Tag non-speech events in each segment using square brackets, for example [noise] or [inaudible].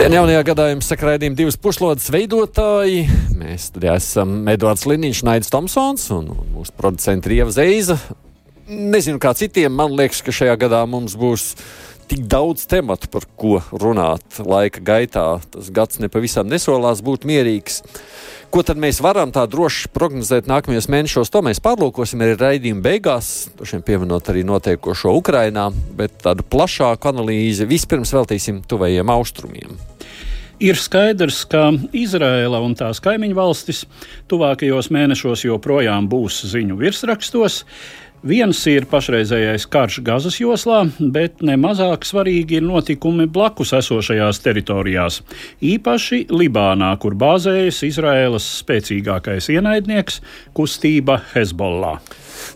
Labdien, jaunajā gadā jums saka raidījuma divas puslodes veidotāji. Mēs esam Edvards Liniņš, Naidis Tomsons un mūsu producenti Rieva Zeiza. Nezinu, kā citiem, man liekas, ka šajā gadā mums būs tik daudz tematu, par ko runāt laika gaitā. Tas gads nepavisam nesolās būt mierīgs. Ko tad mēs varam tā droši prognozēt nākamajos mēnešos? To mēs pārlūkosim arī raidījuma beigās, šiem pieminot arī notiekošo Ukrainā, bet tādu plašāku analīzi vispirms veltīsim tuvajiem austrumiem. Ir skaidrs, ka Izraela un tās kaimiņu valstis tuvākajos mēnešos joprojām būs ziņu virsrakstos. Viens ir pašreizējais karš Gazas joslā, bet nemazāk svarīgi ir notikumi blakus esošajās teritorijās. Īpaši Libānā, kur bāzējas Izraēlas spēcīgākais ienaidnieks - kustība Hezbollah.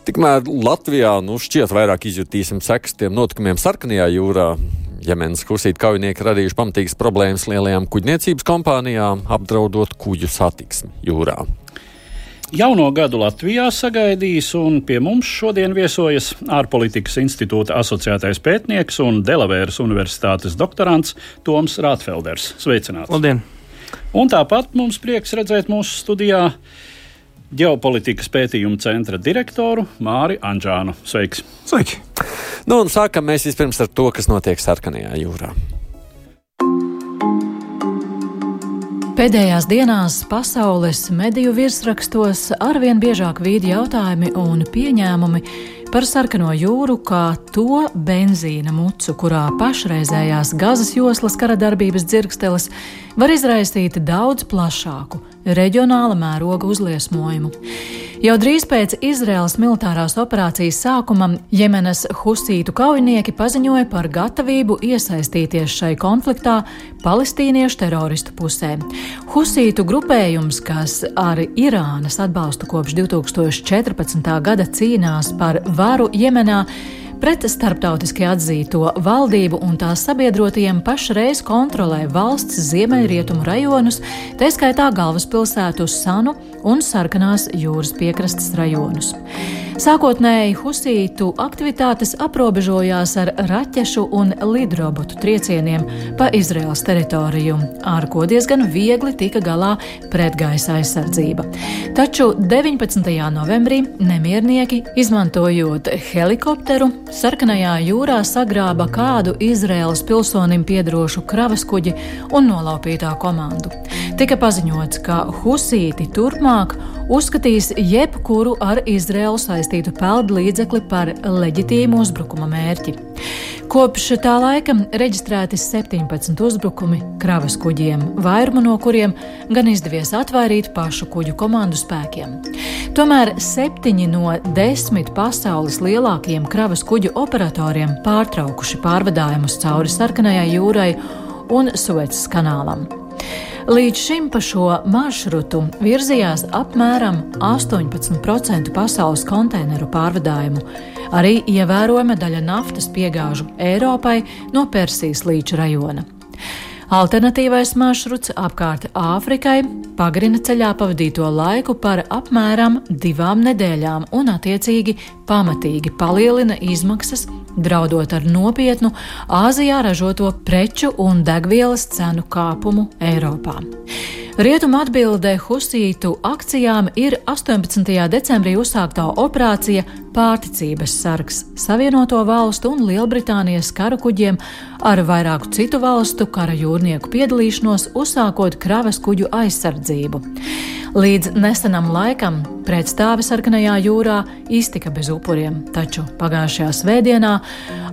Tikmēr Latvijā nu, šķiet vairāk izjutīsim sekas tiem notikumiem Sarkanajā jūrā. Jemenas kursīt kaujinieki radījuši pamatīgas problēmas lielajām kuģniecības kompānijām, apdraudot kuģu satiksmi jūrā. Jauno gadu Latvijā sagaidījis, un pie mums šodien viesojas ārpolitikas institūta asociētais pētnieks un Delavēras universitātes doktorants Toms Rātfelders. Sveicināts! Labdien! Un tāpat mums prieks redzēt mūsu studijā ģeopolitikas pētījuma centra direktoru Māri Anģānu. Sveiks! Sveiki! Nu, un sākam mēs vispirms ar to, kas notiek Sarkanajā jūrā. Pēdējās dienās pasaules mediju virsrakstos arvien biežāk vīd jautājumi un pieņēmumi par sarkano jūru kā to benzīna mucu, kurā pašreizējās gazas joslas kara darbības dzirksteles var izraisīt daudz plašāku reģionāla mēroga uzliesmojumu. Jau drīz pēc Izraels militārās operācijas sākuma Jemenas husītu kaujinieki paziņoja par gatavību iesaistīties šai konfliktā palestīniešu teroristu pusē. Husītu grupējums, kas ar Irānas atbalstu kopš 2014. gada cīnās par varu Jemenā, pret starptautiski atzīto valdību un tās sabiedrotajiem pašreiz kontrolē valsts ziemeļrietumu rajonus, tā skaitā galvaspilsētu Sanu un Sarkanās jūras piekrastes rajonus. Sākotnēji husītu aktivitātes aprobežojās ar raķešu un lidrobotu triecieniem pa Izraels teritoriju, ar ko diezgan viegli tika galā pretgaisa aizsardzība. Taču 19. novembrī nemiernieki, izmantojot helikopteru, Sarkanajā jūrā sagrāba kādu Izraels pilsonim piedrošu kravas kuģi un nolaupītā komandu. Tika paziņots, ka husīti turpmāk uzskatīs jebkuru ar Izraelu saistītu peldu līdzekli par leģitīmu uzbrukuma mērķi. Kopš tā laika reģistrēti 17 uzbrukumi kravas kuģiem, vairumu no kuriem gan izdevies atvairīt pašu kuģu komandu spēkiem. Tomēr septiņi no desmit pasaules lielākajiem kravas kuģu operatoriem pārtraukuši pārvadājumus cauri Sarkanajai jūrai un Suecas kanālam. Līdz šim pa šo maršrutu virzījās apmēram 18% pasaules konteineru pārvadājumu. Arī ievērojama daļa naftas piegāžu Eiropai no Persijas līča rajona. Alternatīvais maršruts apkārt Āfrikai pagarina ceļā pavadīto laiku par apmēram divām nedēļām un, attiecīgi, pamatīgi palielina izmaksas draudot ar nopietnu Āzijā ražoto preču un degvielas cenu kāpumu Eiropā. Rietuma atbildē Husītu akcijām ir 18. decembrī uzsāktā operācija Pārticības sargs Savienoto valstu un Lielbritānijas karu kuģiem ar vairāku citu valstu kara jūrnieku piedalīšanos uzsākot kravas kuģu aizsardzību. Līdz nesenam laikam pretstāve sarkanajā jūrā iztika bez upuriem, taču pagājušajā svētdienā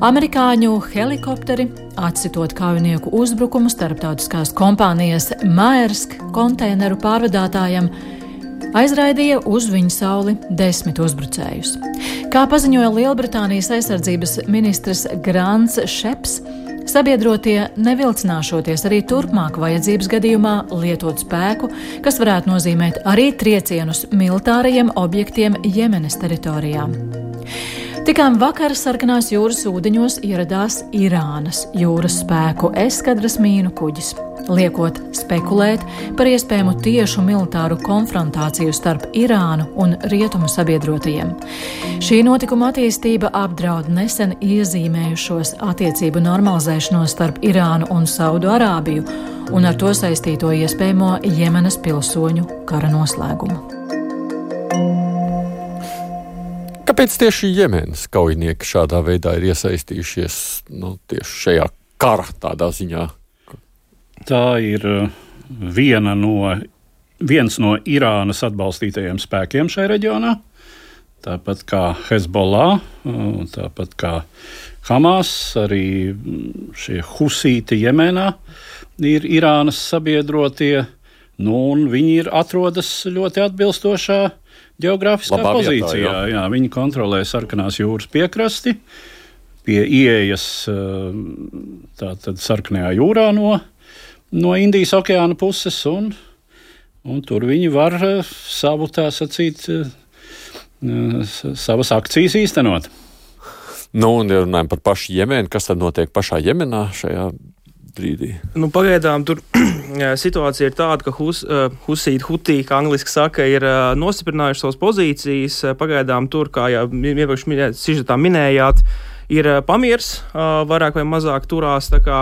amerikāņu helikopteri, atsitot kaujinieku uzbrukumu starptautiskās kompānijas Maersk konteineru pārvadātājiem, aizraidīja uz viņa sauli desmit uzbrucējus. Kā paziņoja Lielbritānijas aizsardzības ministrs Grants Šeps, Sabiedrotie nevilcināšoties arī turpmāk vajadzības gadījumā lietot spēku, kas varētu nozīmēt arī triecienus militārajiem objektiem Jemenes teritorijā. Tikām vakar sarkanās jūras ūdeņos ieradās Irānas jūras spēku eskadras mīnu kuģis liekot spekulēt par iespējamu tiešu militāru konfrontāciju starp Irānu un rietumu sabiedrotajiem. Šī notikuma attīstība apdraud nesen iezīmējušos attiecību normalizēšanos starp Irānu un Saudu Arābiju un ar to saistīto iespējamo Jemenas pilsoņu kara noslēgumu. Kāpēc tieši Jemenas kaujinieki šādā veidā ir iesaistījušies nu, tieši šajā kara tādā ziņā? Tā ir uh, viena no, viens no Irānas atbalstītajiem spēkiem šajā reģionā. Tāpat kā Hezbollah, uh, tāpat kā Hamas, arī mm, šie husīti Jemenā ir Irānas sabiedrotie. Nu, viņi ir atrodas ļoti atbilstošā geogrāfiskā Labā pozīcijā. Vietā, jā. Jā, viņi kontrolē sarkanās jūras piekrasti pie ieejas uh, tātad sarkanajā jūrā no no Indijas okeāna puses, un, un tur viņi var eh, savu tā sacīt, eh, eh, savas akcijas īstenot. Nu, un, ja runājam par pašu Jemenu, kas tad notiek pašā Jemenā šajā brīdī? Nu, pagaidām tur [clears throat] situācija ir tāda, ka hus, uh, Husīti, Hutī, kā angliski saka, ir uh, nostiprinājuši savas pozīcijas. Pagaidām tur, kā jau iepriekš minējāt, minējāt, ir pamiers, vairāk vai mazāk turās, kā,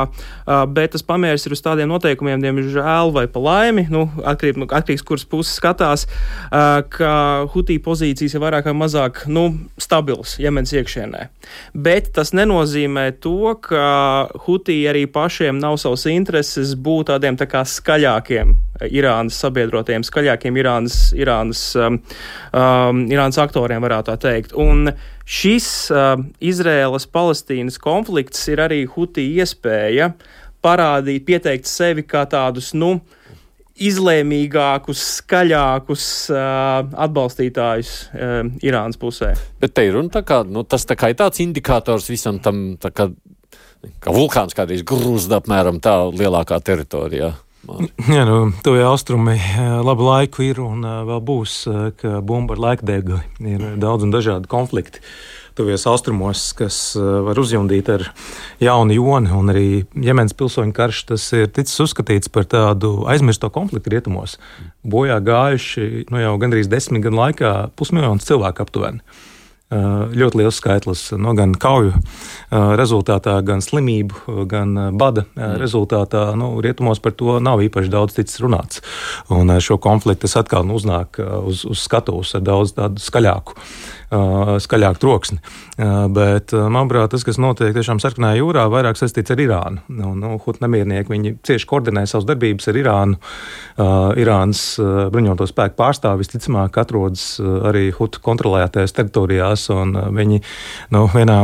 bet tas pamiers ir uz tādiem noteikumiem, diemžēl, vai pa laimi, nu, atkarīgs, nu, atkarīgs kuras puses skatās, ka Hutī pozīcijas ir vairāk vai mazāk nu, stabilas Jemenas iekšienē. Bet tas nenozīmē to, ka Hutī arī pašiem nav savas intereses būt tādiem tā kā skaļākiem Irānas sabiedrotiem, skaļākiem Irānas, Irānas, um, um, Irānas aktoriem, varētu tā teikt. Un šis uh, Izraēlas-Palestīnas konflikts ir arī Hutī iespēja parādīt, pieteikt sevi kā tādus, nu, izlēmīgākus, skaļākus uh, atbalstītājus uh, Irānas pusē. Bet te ir runa kā, nu, tas tā kā ir tāds indikators visam tam, kā, kā vulkāns kādreiz grūzda apmēram tā lielākā teritorijā. [laughs] Jā, nu, tuvie austrumi labu laiku ir un vēl būs, ka bumba ar laikdegli ir daudz un dažādi konflikti. Tuvies austrumos, kas var uzjundīt ar jaunu joni, un arī Jemenas pilsoņu karš tas ir ticis uzskatīts par tādu aizmirsto konfliktu rietumos. Bojā gājuši nu, jau gandrīz desmit gadu laikā pusmiljons cilvēku aptuveni ļoti liels skaitlis no gan kauju rezultātā, gan slimību, gan bada mm. rezultātā. Nu, rietumos par to nav īpaši daudz ticis runāts. Un šo konfliktu tas atkal nu, uznāk uz, uz skatuves ar daudz tādu skaļāku skaļāku troksni. Bet, manuprāt, tas, kas notiek tiešām sarkanajā jūrā, vairāk saistīts ar Irānu. Nu, nu, Hutu nemiernieki viņi cieši koordinē savas darbības ar Irānu. Irānas bruņoto spēku pārstāvis visticamāk atrodas arī Hutu kontrolētajās teritorijās, un viņi nu, vienā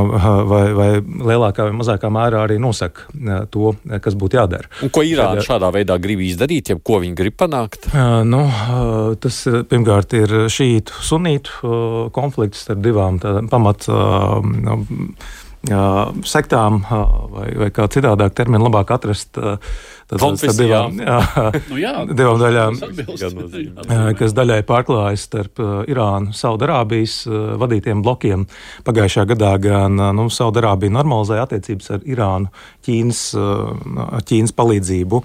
vai, vai lielākā vai mazākā mērā arī nosaka to, kas būtu jādara. Un ko Irāna šādā veidā grib izdarīt, ja ko viņi grib panākt? Nu, tas pirmkārt ir šītu sunītu konflikts konflikts starp divām pamat sektām, vai, vai kā citādāk terminu labāk atrast. Tad tas divām, [laughs] jā, nu jā, divām daļām, kas daļai pārklājas starp Irānu, Saudarābijas vadītiem blokiem. Pagājušā gadā gan nu, Saudarābija normalizēja attiecības ar Irānu, Ķīnas, Ķīnas palīdzību.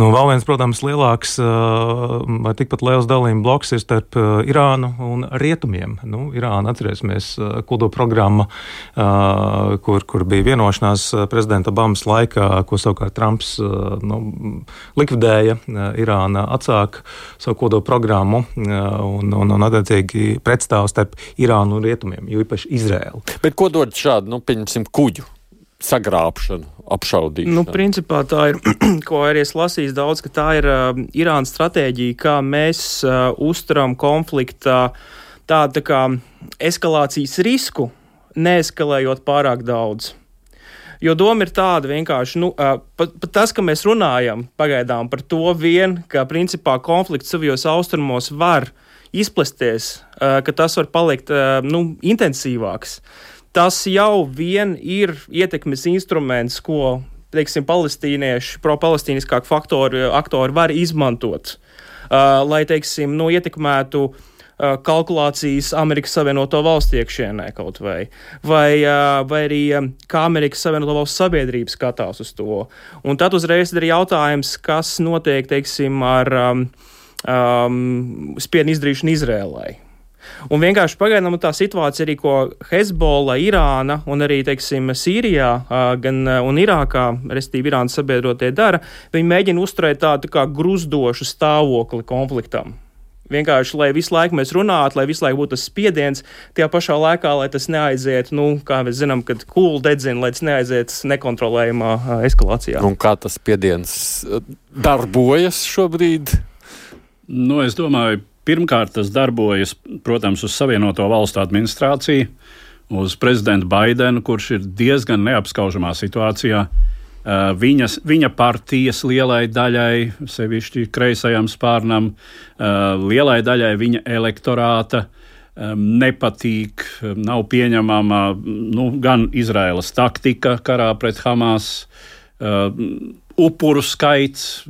Nu, vēl viens, protams, lielāks vai tikpat liels dalījuma bloks ir starp Irānu un Rietumiem. Nu, Irāna, atcerēsimies, kodo programma, kur, kur bija vienošanās prezidenta Obamas laikā, ko savukārt Trumps nu, likvidēja, Irāna atsāka savu kodola programmu un, un, un attiecīgi pretstāv starp Irānu un Rietumiem, jo īpaši Izrēlu. Bet ko dod šādu, nu, pieņemsim, kuģu? sagrābšanu, apšaudīšanu. Nu, principā tā ir, [clears throat] ko arī es lasīju daudz, ka tā ir uh, Irānas stratēģija, kā mēs uh, uztveram konflikta tādu tā kā eskalācijas risku, neeskalējot pārāk daudz. Jo doma ir tāda vienkārši, nu, pat, pat tas, ka mēs runājam pagaidām par to vien, ka principā konflikts tuvajos austrumos var izplesties, ka tas var palikt nu, intensīvāks. Tas jau vien ir ietekmes instruments, ko teiksim, palestīnieši, pro-palestīniskāku faktoru aktori var izmantot, lai, teiksim, nu, ietekmētu uh, kalkulācijas Amerikas Savienoto Valstu iekšienē kaut vai, vai, vai arī kā Amerikas Savienoto Valstu sabiedrība skatās uz to. Un tad uzreiz ir jautājums, kas notiek, teiksim, ar um, um, spiedienu izdarīšanu Izrēlai. Un vienkārši pagaidām tā situācija arī, ko Hezbollah, Irāna un arī, teiksim, Sīrijā gan, un Irākā, respektīvi, Irānas sabiedrotie dara, viņi mēģina uzturēt tādu tā kā gruzdošu stāvokli konfliktam. Vienkārši, lai visu laiku mēs runātu, lai visu laiku būtu tas spiediens, tajā pašā laikā, lai tas neaiziet, nu, kā mēs zinām, kad kūlu dedzina, lai tas neaiziet nekontrolējumā eskalācijā. Un kā tas spiediens darbojas šobrīd? Nu, es domāju, Pirmkārt, tas darbojas, protams, uz Savienoto Valstu administrāciju, uz prezidentu Baidenu, kurš ir diezgan neapskaužamā situācijā. Uh, viņas, viņa partijas lielai daļai, sevišķi kreisajam spārnam, uh, lielai daļai viņa elektorāta nepatīk, nav pieņemama nu, gan Izraēlas taktika karā pret Hamas, uh, upuru skaits,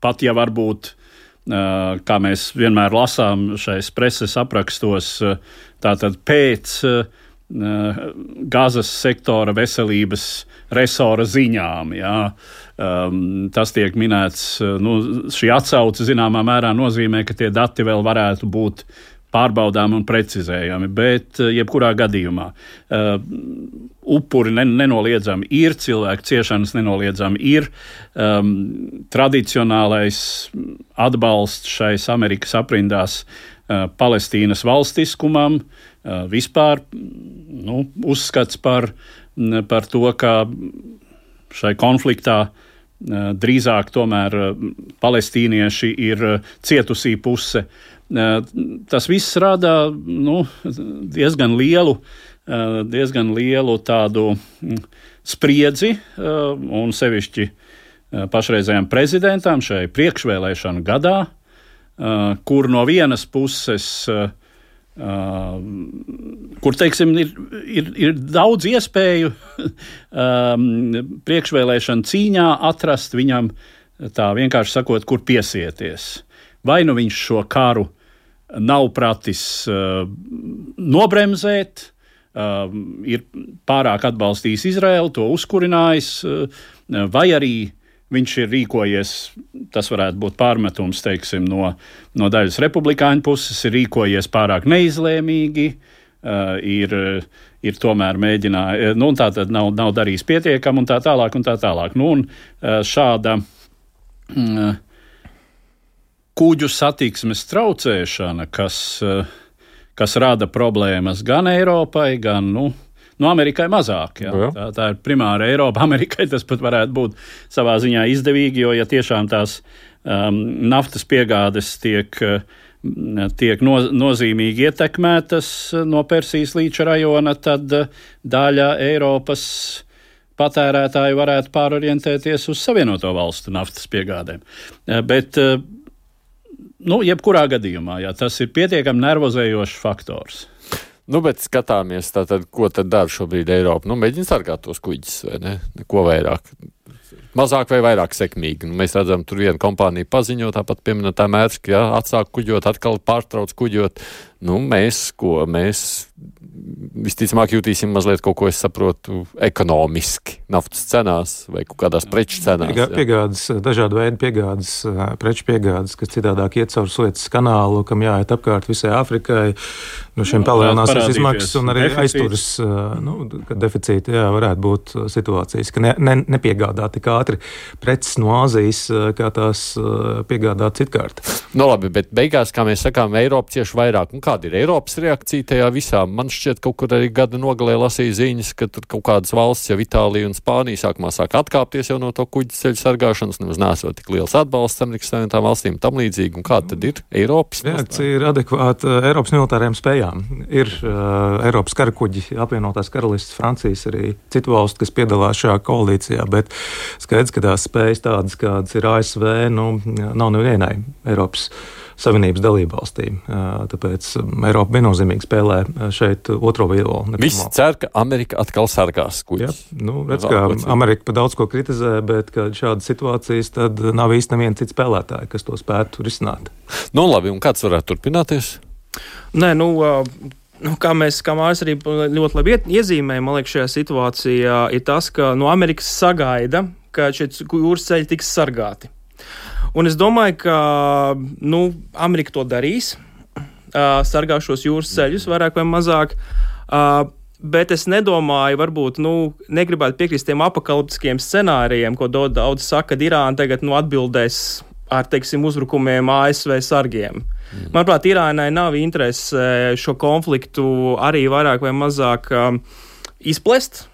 pat ja varbūt kā mēs vienmēr lasām šais preses aprakstos, tātad pēc Gazas sektora veselības resora ziņām. Jā. Um, tas tiek minēts, nu, šī atsauce zināmā mērā nozīmē, ka tie dati vēl varētu būt pārbaudāmi un precizējami, bet eh, jebkurā gadījumā uh, upuri nenoliedzami ir, cilvēku ciešanas nenoliedzami ir. Um, tradicionālais atbalsts šais Amerikas aprindās uh, Palestīnas valstiskumam, uh, vispār nu, uzskats par, par to, ka šai konfliktā drīzāk tomēr palestīnieši ir cietusī puse. Tas viss rada nu, diezgan lielu, diezgan lielu tādu spriedzi un sevišķi pašreizējiem prezidentam šai priekšvēlēšanu gadā, kur no vienas puses Uh, kur teiksim, ir, ir, ir daudz iespēju [laughs] um, priekšvēlēšana cīņā atrast viņam, tā vienkārši sakot, kur piesieties. Vai nu viņš šo karu uh, nav pratis uh, nobremzēt, uh, ir pārāk atbalstījis Izraelu, to uzkurinājis, uh, vai arī viņš ir rīkojies, tas varētu būt pārmetums teiksim, no, no daļas republikāņu puses, ir rīkojies pārāk neizlēmīgi, uh, ir, ir tomēr mēģinājis, nu, tā tad nav, nav darījis pietiekami un tā tālāk. Un tā tālāk. Nu, un, uh, šāda, uh, kuģu satiksmes traucēšana, kas, eh, kas rada problēmas gan Eiropai, gan nu, Nu, Amerikai mazāk. Jā. Jā. Tā, tā ir primāra Eiropa. [laughs] Amerikai tas pat varētu būt savā ziņā izdevīgi, jo ja tiešām tās um, naftas piegādes tiek, tiek no, nozīmīgi ietekmētas no Persijas līča rajona, tad daļa Eiropas patērētāju varētu pārorientēties uz Savienoto valstu naftas piegādēm. Bet nu, jebkurā gadījumā, jā, tas ir pietiekami nervozējošs faktors. Nu, bet skatāmies, tātad, ko tad dara šobrīd Eiropa. Nu, mēģina sargāt tos kuģus, vai ne? Neko vairāk. Mazāk vai vairāk sekmīgi. Nu, mēs redzam, tur viena kompānija paziņo, tāpat pieminētā mērķa, ka jā, atsāk kuģot, atkal pārtrauc kuģot. Nu, mēs, ko mēs visticamāk jutīsim mazliet kaut ko, es saprotu, ekonomiski naftas cenās vai kādās preču cenās. Piegā, piegādes, dažādu veidu piegādes, preču piegādes, kas citādāk iet caur Suecas kanālu, kam jāiet apkārt visai Afrikai. No šiem palielināsies izmaksas un arī deficīts. aizturas, nu, ka deficīti, jā, varētu būt situācijas, ka ne, ne, nepiegādā tik ātri preces no Āzijas, kā tās piegādā citkārt. No nu labi, bet beigās, kā mēs sakām, Eiropa cieši vairāk. Un kāda ir Eiropas reakcija tajā visā? Man šķiet, kaut kur arī gada nogalē lasīja ziņas, ka tur kaut kādas valsts, jau Itālija un Spānija, sākumā sāk atkāpties jau no to kuģu ceļu sargāšanas, nemaz nesot tik liels atbalsts Amerikas Savienotām valstīm tam līdzīgi. Un kāda tad ir Eiropas? Reakcija ir adekvāta Eiropas militārajām spējām. Ir uh, Eiropas karakuģi, apvienotās karalistas, Francijas, arī citu valstu, kas piedalās šajā koalīcijā, bet skaidrs, ka tās spējas tādas, kādas ir ASV, nu, nav nevienai Eiropas Savienības dalībvalstīm. Tāpēc Eiropa viennozīmīgi spēlē šeit otro vielu. Visi cer, ka Amerika atkal sargās kuģus. Ja, nu, redz, kā Amerika pa daudz ko kritizē, bet kad šādas situācijas, tad nav īsti neviena cita spēlētāja, kas to spētu risināt. Nu, labi, un kāds varētu turpināties? Nē, nu, Nu, kā mēs, kā Mārcis arī ļoti labi iezīmēja, man liekas, šajā situācijā ir tas, ka no Amerikas sagaida, ka šie jūras ceļi tiks sargāti. Un es domāju, ka nu, Amerika to darīs, uh, sargās šos jūras ceļus vairāk vai mazāk. Uh, Bet es nedomāju, varbūt, nu, negribētu piekrist tiem apakaliptiskiem scenārijiem, ko daudz saka, ka Irāna tagad nu, atbildēs ar, teiksim, uzbrukumiem ASV sargiem. Mm. Manuprāt, Irānai nav interese šo konfliktu arī vairāk vai mazāk um, izplest.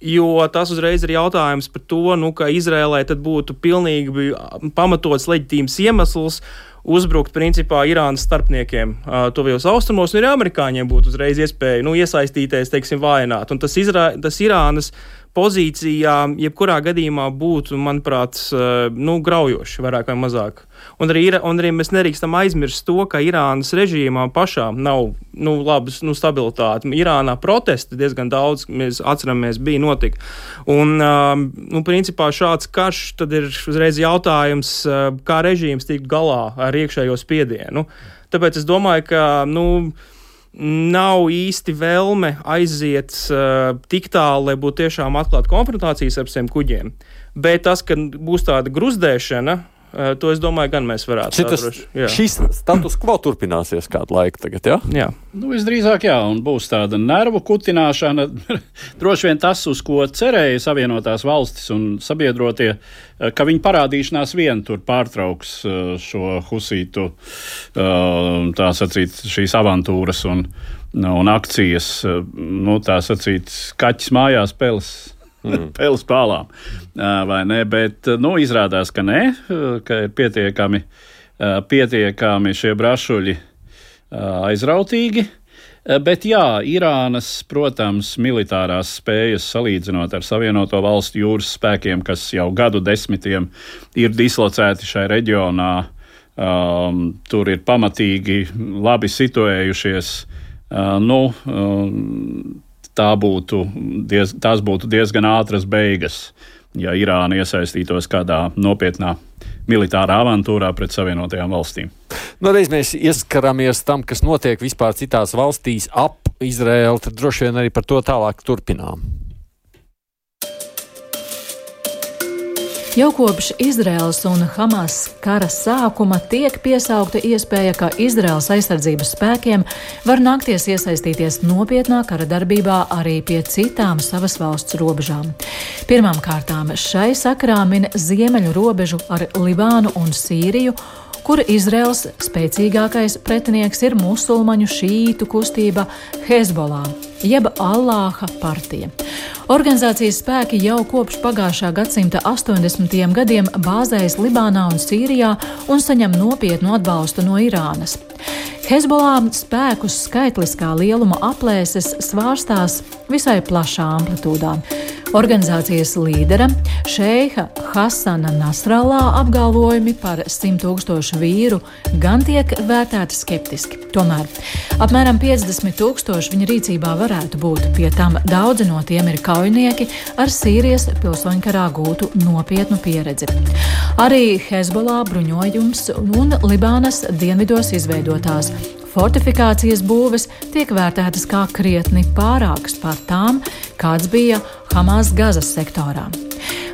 Jo tas uzreiz ir jautājums par to, nu, ka Izrēlai būtu pilnīgi pamatots leģitīms iemesls uzbrukt principā Irānas starpniekiem uh, tuvajos austrumos, un arī amerikāņiem būtu uzreiz iespēja nu, iesaistīties, teiksim, vājināt. Un tas, Izra tas Irānas pozīcijā, jebkurā gadījumā būtu, manuprāt, nu, graujoši, vairāk vai mazāk. Un arī, un arī mēs nedrīkstam aizmirst to, ka Irānas režīmā pašām nav nu, labas nu, stabilitāte. Irānā protesti diezgan daudz, mēs atceramies, bija notika. Un, nu, principā šāds karš tad ir uzreiz jautājums, kā režīms tikt galā ar iekšējo spiedienu. Tāpēc es domāju, ka, nu, nav īsti vēlme aiziet uh, tik tālu, lai būtu tiešām atklāta konfrontācijas ar šiem kuģiem. Bet tas, ka būs tāda gruzdēšana, to es domāju, gan mēs varētu saprast. Šis status quo turpināsies kādu laiku tagad, ja? jā? Nu, visdrīzāk, jā, un būs tāda nervu kutināšana. [laughs] Droši vien tas, uz ko cerēja Savienotās valstis un sabiedrotie, uh, ka viņi parādīšanās vien tur pārtrauks šo husītu, tā sacīt, šīs avantūras un, un akcijas, nu, tā sacīt, kaķis mājās peles. Mm. [laughs] Pēles pālām. Vai ne? Bet nu, izrādās, ka nē, ka ir pietiekami, pietiekami šie brašuļi aizrautīgi. Bet jā, Irānas, protams, militārās spējas salīdzinot ar Savienoto Valstu jūras spēkiem, kas jau gadu desmitiem ir dislocēti šai reģionā, um, tur ir pamatīgi labi situējušies. Uh, nu, um, tā būtu diez, tās būtu diezgan ātras beigas, ja Irāna iesaistītos kādā nopietnā militārā avantūrā pret Savienotajām valstīm. Nu, reiz mēs ieskaramies tam, kas notiek vispār citās valstīs ap Izraēlu, tad droši vien arī par to tālāk turpinām. Jau kopš Izraels un Hamas kara sākuma tiek piesaukta iespēja, ka Izraels aizsardzības spēkiem var nākties iesaistīties nopietnā kara darbībā arī pie citām savas valsts robežām. Pirmām kārtām šai sakarā min ziemeļu robežu ar Libānu un Sīriju kur Izraels spēcīgākais pretinieks ir musulmaņu šītu kustība Hezbollah, jeb Allāha partija. Organizācijas spēki jau kopš pagājušā gadsimta 80. gadiem bāzējas Libānā un Sīrijā un saņem nopietnu atbalstu no Irānas. Hezbollah spēkus skaitliskā lieluma aplēses svārstās visai plašā amplitūdā. Organizācijas līdera Šeiha Hasana Nasrallā apgalvojumi par 100 tūkstošu vīru gan tiek vērtēti skeptiski. Tomēr apmēram 50 tūkstoši viņa rīcībā varētu būt, pie tam daudzi no tiem ir kaujinieki ar Sīrijas pilsoņkarā gūtu nopietnu pieredzi. Arī Hezbollah bruņojums un Libānas dienvidos izveidotās fortifikācijas būves tiek vērtētas kā krietni pārākas par tām, kāds bija Hamas Gazas sektorā.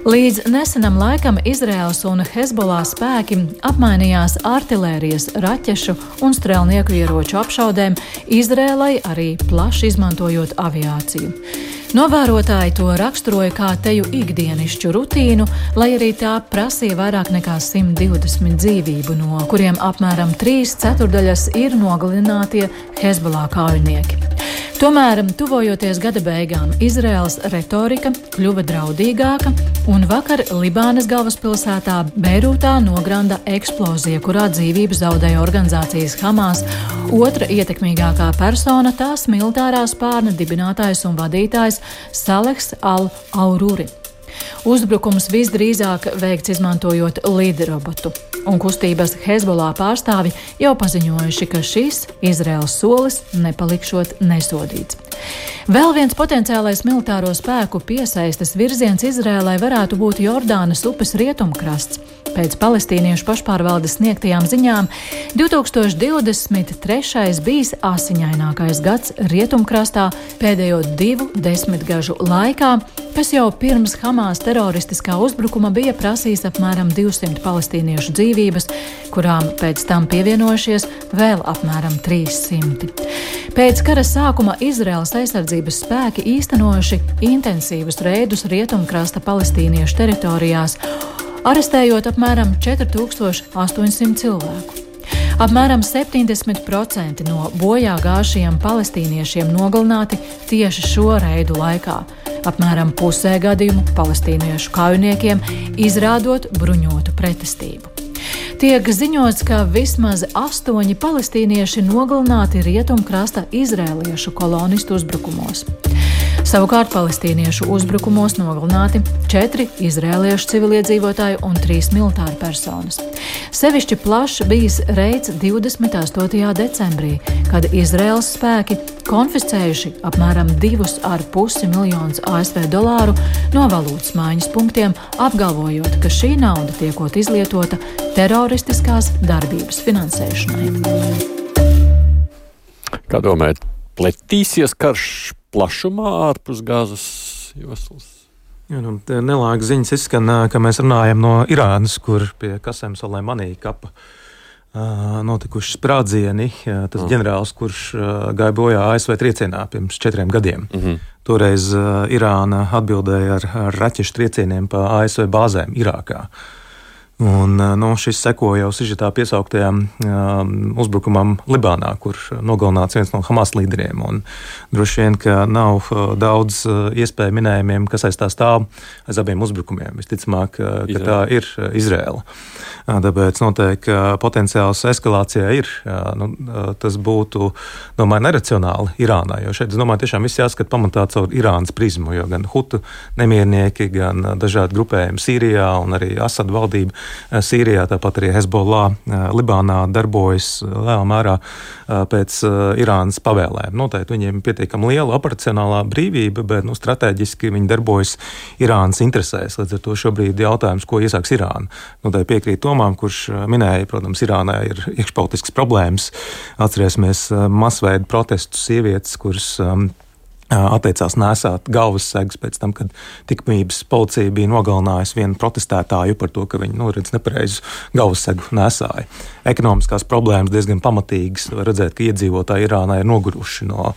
Līdz nesenam laikam Izraels un Hezbollah spēki apmainījās artērijas, raķešu un strēlnieku ieroču apšaudēm, Izrēlai arī plaši izmantojot aviāciju. Novērotāji to raksturoja kā teju ikdienišķu rutīnu, lai arī tā prasīja vairāk nekā 120 dzīvību, no kuriem apmēram 3 ceturdaļas ir nogalinātie Hezbollah kaujinieki. Tomēr, tuvojoties gada beigām, Izraels retorika kļuva draudīgāka, un vakar Libānas galvaspilsētā Beirūtā nogranda eksplozija, kurā dzīvību zaudēja organizācijas Hamas. Otra ietekmīgākā persona - tās militārā spārna dibinātājs un vadītājs Saleks Al-Aururi. Uzbrukums visdrīzāk veikts izmantojot līderobotu. un kustības Hezbollah pārstāvi jau paziņojuši, ka šis Izraels solis nepalikšot nesodīts. Vēl viens potenciālais militāro spēku piesaistes virziens Izrēlai varētu būt Jordānas upes rietumkrasts. Pēc palestīniešu pašpārvaldes sniegtajām ziņām 2023. bijis asiņainākais gads rietumkrastā pēdējo divu desmitgažu laikā, kas jau pirms Hamas teroristiskā uzbrukuma bija prasījis apmēram 200 palestīniešu dzīvības, kurām pēc tam pievienojušies vēl apmēram 300. Pēc kara sākuma Izraels aizsardzības spēki īstenojuši intensīvus reidus rietumkrasta palestīniešu teritorijās arestējot apmēram 4800 cilvēku. Apmēram 70% no bojā gājušajiem palestīniešiem nogalināti tieši šo reidu laikā. Apmēram pusē gadījumu palestīniešu kaujiniekiem izrādot bruņotu pretestību. Tiek ziņots, ka vismaz astoņi palestīnieši nogalināti rietumkrasta izrēliešu kolonistu uzbrukumos. Savukārt palestīniešu uzbrukumos nogalināti četri izrēliešu civiliedzīvotāji un trīs militāri personas. Sevišķi plašs bijis reids 28. decembrī, kad Izraels spēki konfiscējuši apmēram 2,5 miljonus ASV dolāru no valūtas maiņas punktiem, apgalvojot, ka šī nauda tiekot izlietota teroristiskās darbības finansēšanai. Kā domājat, pletīsies karš plašumā ārpus gāzes joslas. Nu, Nelāga ziņas izskan, ka mēs runājam no Irānas, kur pie Kasem Soleimanī kapa notikuši sprādzieni. Tas mm. ģenerālis, kurš gāja bojā ASV triecienā pirms četriem gadiem. Mm -hmm. Toreiz Irāna atbildēja ar, ar raķešu triecieniem pa ASV bāzēm Irākā. Un, nu, šis seko jau sižetā piesauktajam um, uzbrukumam Libānā, kur nogalināts viens no Hamas līderiem. Un, droši vien, ka nav daudz iespēju minējumiem, kas aiz tā stāv aiz abiem uzbrukumiem. Visticamāk, uh, ka tā ir Izrēla. Tāpēc noteikti potenciāls eskalācijai ir. Nu, tas būtu, domāju, neracionāli Irānā, jo šeit, es domāju, tiešām viss jāskat pamatā caur Irānas prizmu, jo gan Hutu nemiernieki, gan dažādi grupējumi Sīrijā un arī Asad valdība Eh, Sīrijā, tāpat arī Hezbollah eh, Libānā darbojas eh, lielā mērā pēc Irānas pavēlēm. Noteikti viņiem ir pietiekami liela operacionālā brīvība, bet nu, strateģiski viņi darbojas Irānas interesēs. Līdz ar to šobrīd jautājums, ko iesāks Irāna. Noteikti piekrīt Tomām, kurš minēja, protams, Irānā ir iekšpolitisks problēmas. Atcerēsimies masveidu protestus sievietes, kuras um, atteicās nesāt galvas segas pēc tam, kad tikmības policija bija nogalinājusi vienu protestētāju par to, ka viņi nu, redz nepareizu galvas segu nesāja. Ekonomiskās problēmas diezgan pamatīgas. Var redzēt, ka iedzīvotāji Irānā ir noguruši no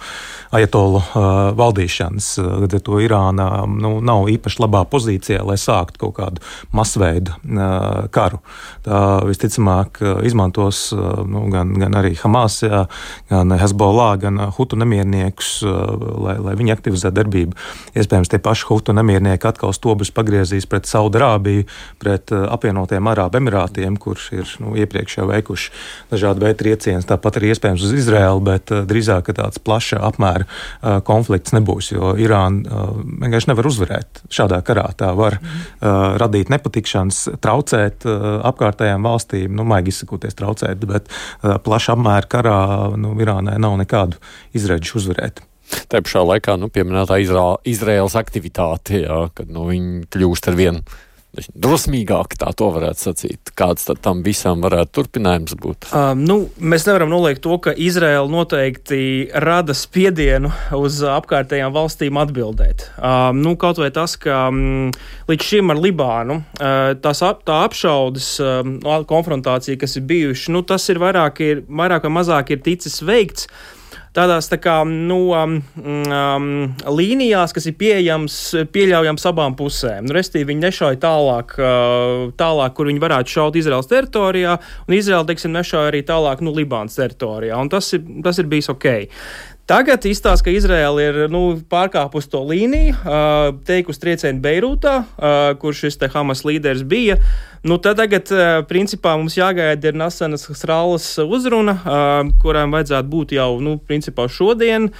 ajatolu uh, valdīšanas. Līdz ar to Irāna nu, nav īpaši labā pozīcijā, lai sāktu kaut kādu masveidu uh, karu. Tā visticamāk izmantos uh, nu, gan, gan arī Hamas, jā, gan Hezbollah, gan Hutu nemierniekus, uh, lai, lai viņi aktivizētu darbību. Iespējams, tie paši Hutu nemiernieki atkal stobus pagriezīs pret Saudārābiju, pret uh, apvienotiem Arābu Emirātiem, kurš ir nu, iepriekš jau veikuši dažādu veidu triecienus. Tāpat arī iespējams uz Izraēlu, bet uh, drīzāk tāds plaša apmēra uh, konflikts nebūs, jo Irāna vienkārši nevar uzvarēt šādā karā. Tā var mm. radīt nepatikšanas, traucēt apkārtējām valstīm, nu, maigi izsakoties, traucēt, bet plaša apmēra karā nu, Irānai nav nekādu izredzu uzvarēt. Tā pašā laikā nu, pieminētā Izraēlas aktivitāte, jā, kad nu, viņi kļūst ar vien drusmīgāk, tā to varētu sacīt. Kāds tam visam varētu turpinājums būt? Um, nu, mēs nevaram noliegt to, ka Izraela noteikti rada spiedienu uz apkārtējām valstīm atbildēt. Um, nu, kaut vai tas, ka um, līdz šim ar Libānu uh, tās ap, tā apšaudas um, konfrontācija, kas ir bijuši, nu, tas ir vairāk, ir vairāk vai mazāk ir ticis veikts tādās tā kā, nu, um, um, līnijās, kas ir pieejams, pieļaujams abām pusēm. Nu, Restīvi viņi nešauja tālāk, uh, tālāk, kur viņi varētu šaut Izraels teritorijā, un Izraela, teiksim, nešauja arī tālāk, nu, Libānas teritorijā, un tas ir, tas ir bijis ok. Tagad izstāsta, ka Izraela ir nu, pārkāpusi to līniju, uh, teikusi triecienu Beirūtā, uh, kur šis Hamas līderis bija. Nu, tad tagad, uh, principā, mums jāgaida ir Nasanas Srālas uzruna, kurām vajadzētu būt jau, nu, principā šodien.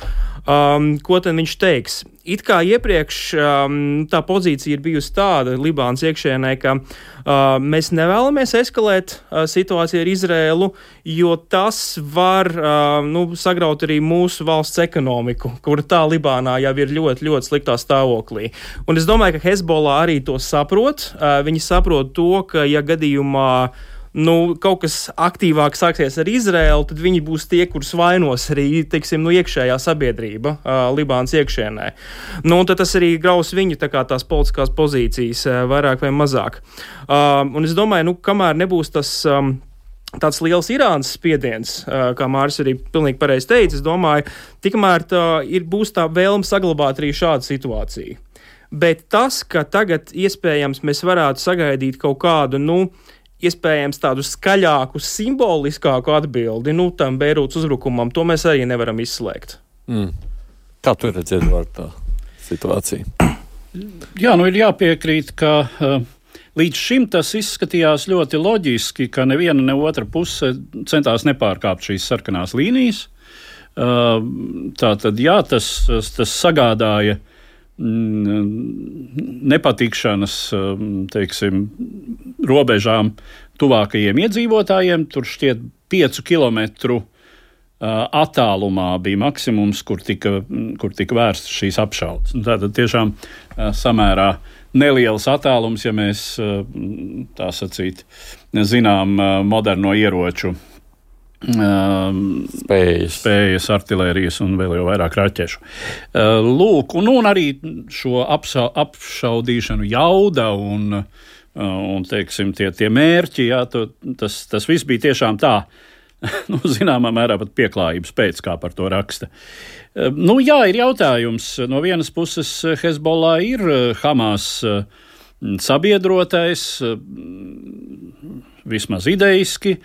Um, ko tad viņš teiks? It kā iepriekš um, tā pozīcija ir bijusi tāda Libānas iekšienē, ka uh, mēs nevēlamies eskalēt uh, situāciju ar Izrēlu, jo tas var uh, nu, sagraut arī mūsu valsts ekonomiku, kura tā Libānā jau ir ļoti, ļoti sliktā stāvoklī. Un es domāju, ka Hezbollah arī to saprot. Uh, viņi saprot to, ka ja gadījumā uh, nu, kaut kas aktīvāk sāksies ar Izraēlu, tad viņi būs tie, kurus vainos arī teiksim, nu, iekšējā sabiedrība uh, Libānas iekšienē. Nu, tas arī graus viņu tā tās politiskās pozīcijas uh, vairāk vai mazāk. Uh, un es domāju, nu, kamēr nebūs tas. Um, Tāds liels Irānas spiediens, kā Mārcis arī pilnīgi pareizi teica, es domāju, tikmēr tā ir, būs tā vēlme saglabāt arī šādu situāciju. Bet tas, ka tagad iespējams mēs varētu sagaidīt kaut kādu, nu, iespējams tādu skaļāku, simboliskāku atbildi nu, tam Beirūtas uzbrukumam, to mēs arī nevaram izslēgt. Mm. Kā tu redzi, Edvard, tā situācija? Jā, nu ir jāpiekrīt, ka uh, līdz šim tas izskatījās ļoti loģiski, ka neviena ne otra puse centās nepārkāpt šīs sarkanās līnijas. Uh, tā tad, jā, tas, tas sagādāja uh, nepatikšanas teiksim, robežām tuvākajiem iedzīvotājiem. Tur šķiet, piecu kilometru attālumā bija maksimums, kur tika, kur tika vērstas šīs apšaudes. Tātad tiešām samērā neliels attālums, ja mēs tā sacīt, zinām moderno ieroču Um, spējas. spējas, artērijas un vēl jau vairāk raķešu. Uh, lūk, un, un arī šo apša, apšaudīšanu jauda un, uh, un teiksim, tie, tie mērķi, jā, to, tas, tas viss bija tiešām tā. [laughs] nu, zināmā mērā pat pieklājības pēc, kā par to raksta. Uh, nu, jā, ir jautājums. No vienas puses, Hezbollah ir Hamas sabiedrotais, vismaz idejiski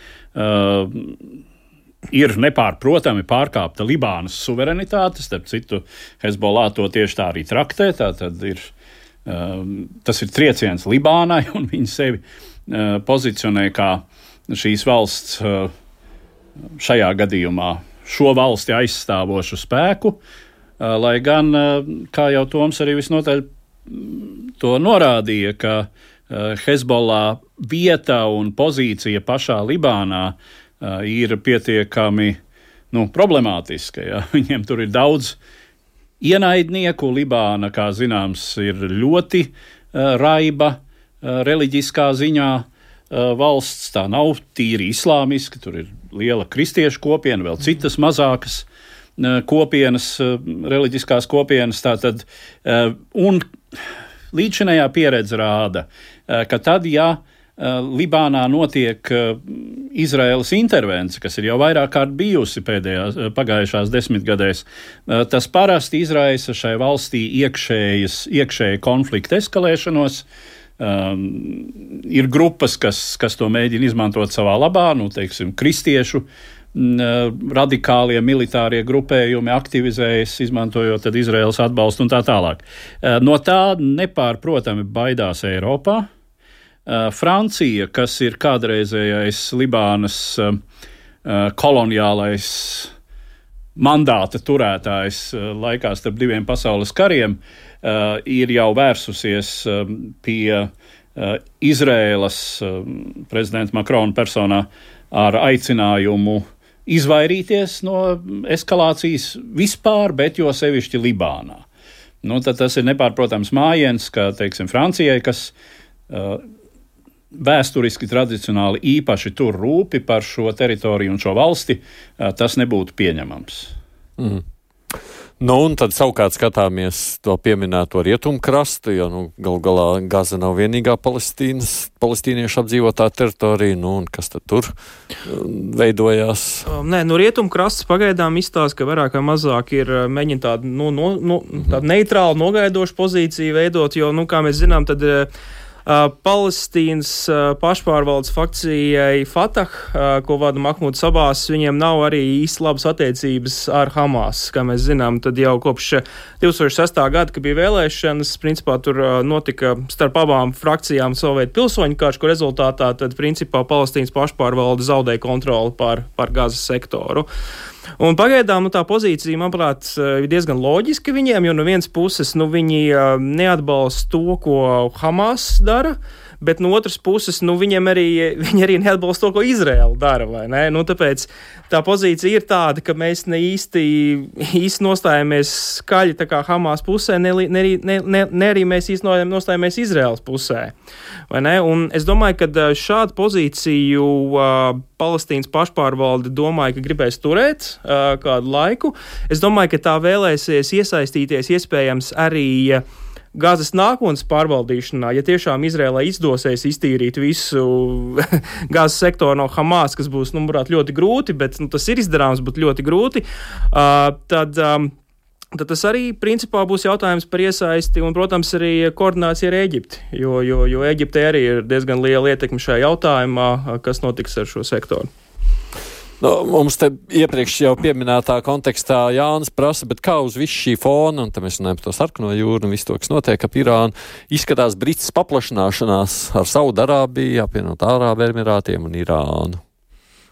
ir nepārprotami pārkāpta Libānas suverenitāte. Starp citu, Hezbollah to tieši tā arī traktē. Tā ir, um, tas ir trieciens Libānai, un viņi sevi uh, pozicionē kā šīs valsts uh, šajā gadījumā šo valsti aizstāvošu spēku. Uh, lai gan, uh, kā jau Toms arī visnotaļ mm, to norādīja, ka uh, Hezbollah vieta un pozīcija pašā Libānā uh, ir pietiekami nu, problemātiska. Ja? [laughs] Viņiem tur ir daudz ienaidnieku. Libāna, kā zināms, ir ļoti uh, raiba uh, reliģiskā ziņā valsts. Tā nav tīri islāmiska, tur ir liela kristiešu kopiena, vēl citas mazākas kopienas, reliģiskās kopienas. Tātad, un līdzinējā pieredze rāda, ka tad, ja Libānā notiek eh, Izraēlas intervence, kas ir jau vairāk kārt bijusi pēdējās, eh, pagājušās desmitgadēs. Tas parasti izraisa šai valstī iekšējas, iekšēju konfliktu eskalēšanos. Um, ir grupas, kas, kas to mēģina izmantot savā labā, nu, teiksim, kristiešu mm, radikālie militārie grupējumi aktivizējas, izmantojot Izraels atbalstu un tā tālāk. No tā nepārprotami baidās Eiropā. Eh, Francija, kas ir kādreizējais Libānas eh, eh, koloniālais mandāta turētājs laikā starp diviem pasaules kariem, ir jau vērsusies pie Izrēlas prezidenta Makrona personā ar aicinājumu izvairīties no eskalācijas vispār, bet jo sevišķi Libānā. Nu, tas ir nepārprotams mājiens, ka teiksim, Francijai, kas uh, vēsturiski, tradicionāli īpaši tur rūpi par šo teritoriju un šo valsti, tas nebūtu pieņemams. Mm. Nu, un tad savukārt skatāmies to pieminēto rietumkrastu, jo nu, gal galā Gaza nav vienīgā palestīniešu apdzīvotā teritorija. Nu, kas tad tur veidojās? Nē, no rietumkrastes pagaidām izstāsta, ka vairāk vai mazāk ir mēģināta tāda, nu, no, no, tāda neitrāla, nogaidoša pozīcija veidot, jo, nu, kā mēs zinām, tad. Uh, Palestīnas uh, pašpārvaldes fakcijai Fatah, uh, ko vada Mahmuds Sabās, viņiem nav arī īsti labas attiecības ar Hamas. Kā mēs zinām, tad jau kopš 2006. gada, kad bija vēlēšanas, principā tur notika starp abām frakcijām veidu pilsoņu karš, kur rezultātā tad principā Palestīnas pašpārvalde zaudēja kontroli pār, pār gazas sektoru. Un pagaidām nu, tā pozīcija, manuprāt, ir diezgan loģiska viņiem, jo no vienas puses nu, viņi neatbalsta to, ko Hamas dara bet no otras puses, nu, viņiem arī, viņi arī neatbalsta to, ko Izraela dara. Nu, tāpēc tā pozīcija ir tāda, ka mēs ne īsti, īsti nostājamies skaļi Hamas pusē, ne, ne, ne, ne, ne arī mēs īsti nostājamies Izraels pusē. Es domāju, ka šādu pozīciju uh, Palestīnas pašpārvalde domāja, ka gribēs turēt uh, kādu laiku. Es domāju, ka tā vēlēsies iesaistīties iespējams arī. Uh, Gāzes nākotnes pārvaldīšanā, ja tiešām Izrēlai izdosies iztīrīt visu [laughs] gāzes sektoru no Hamas, kas būs, nu, manuprāt, ļoti grūti, bet nu, tas ir izdarāms, bet ļoti grūti, uh, tad. Um, Tad tas arī principā būs jautājums par iesaisti un, protams, arī koordināciju ar Eģipti. Jo, jo, jo Eģiptei arī ir diezgan liela ietekme šajā jautājumā, kas notiks ar šo sektoru. Nu, mums te iepriekš jau pieminētā kontekstā Jānis prasa, kā uz visu šī fona, un tam mēs runājam par to sarkano jūru un visu to, kas notiek ap Irānu, izskatās Brits paplašanāšanās ar Saudarābiju, apvienot Ārābu Emirātiem un Irānu.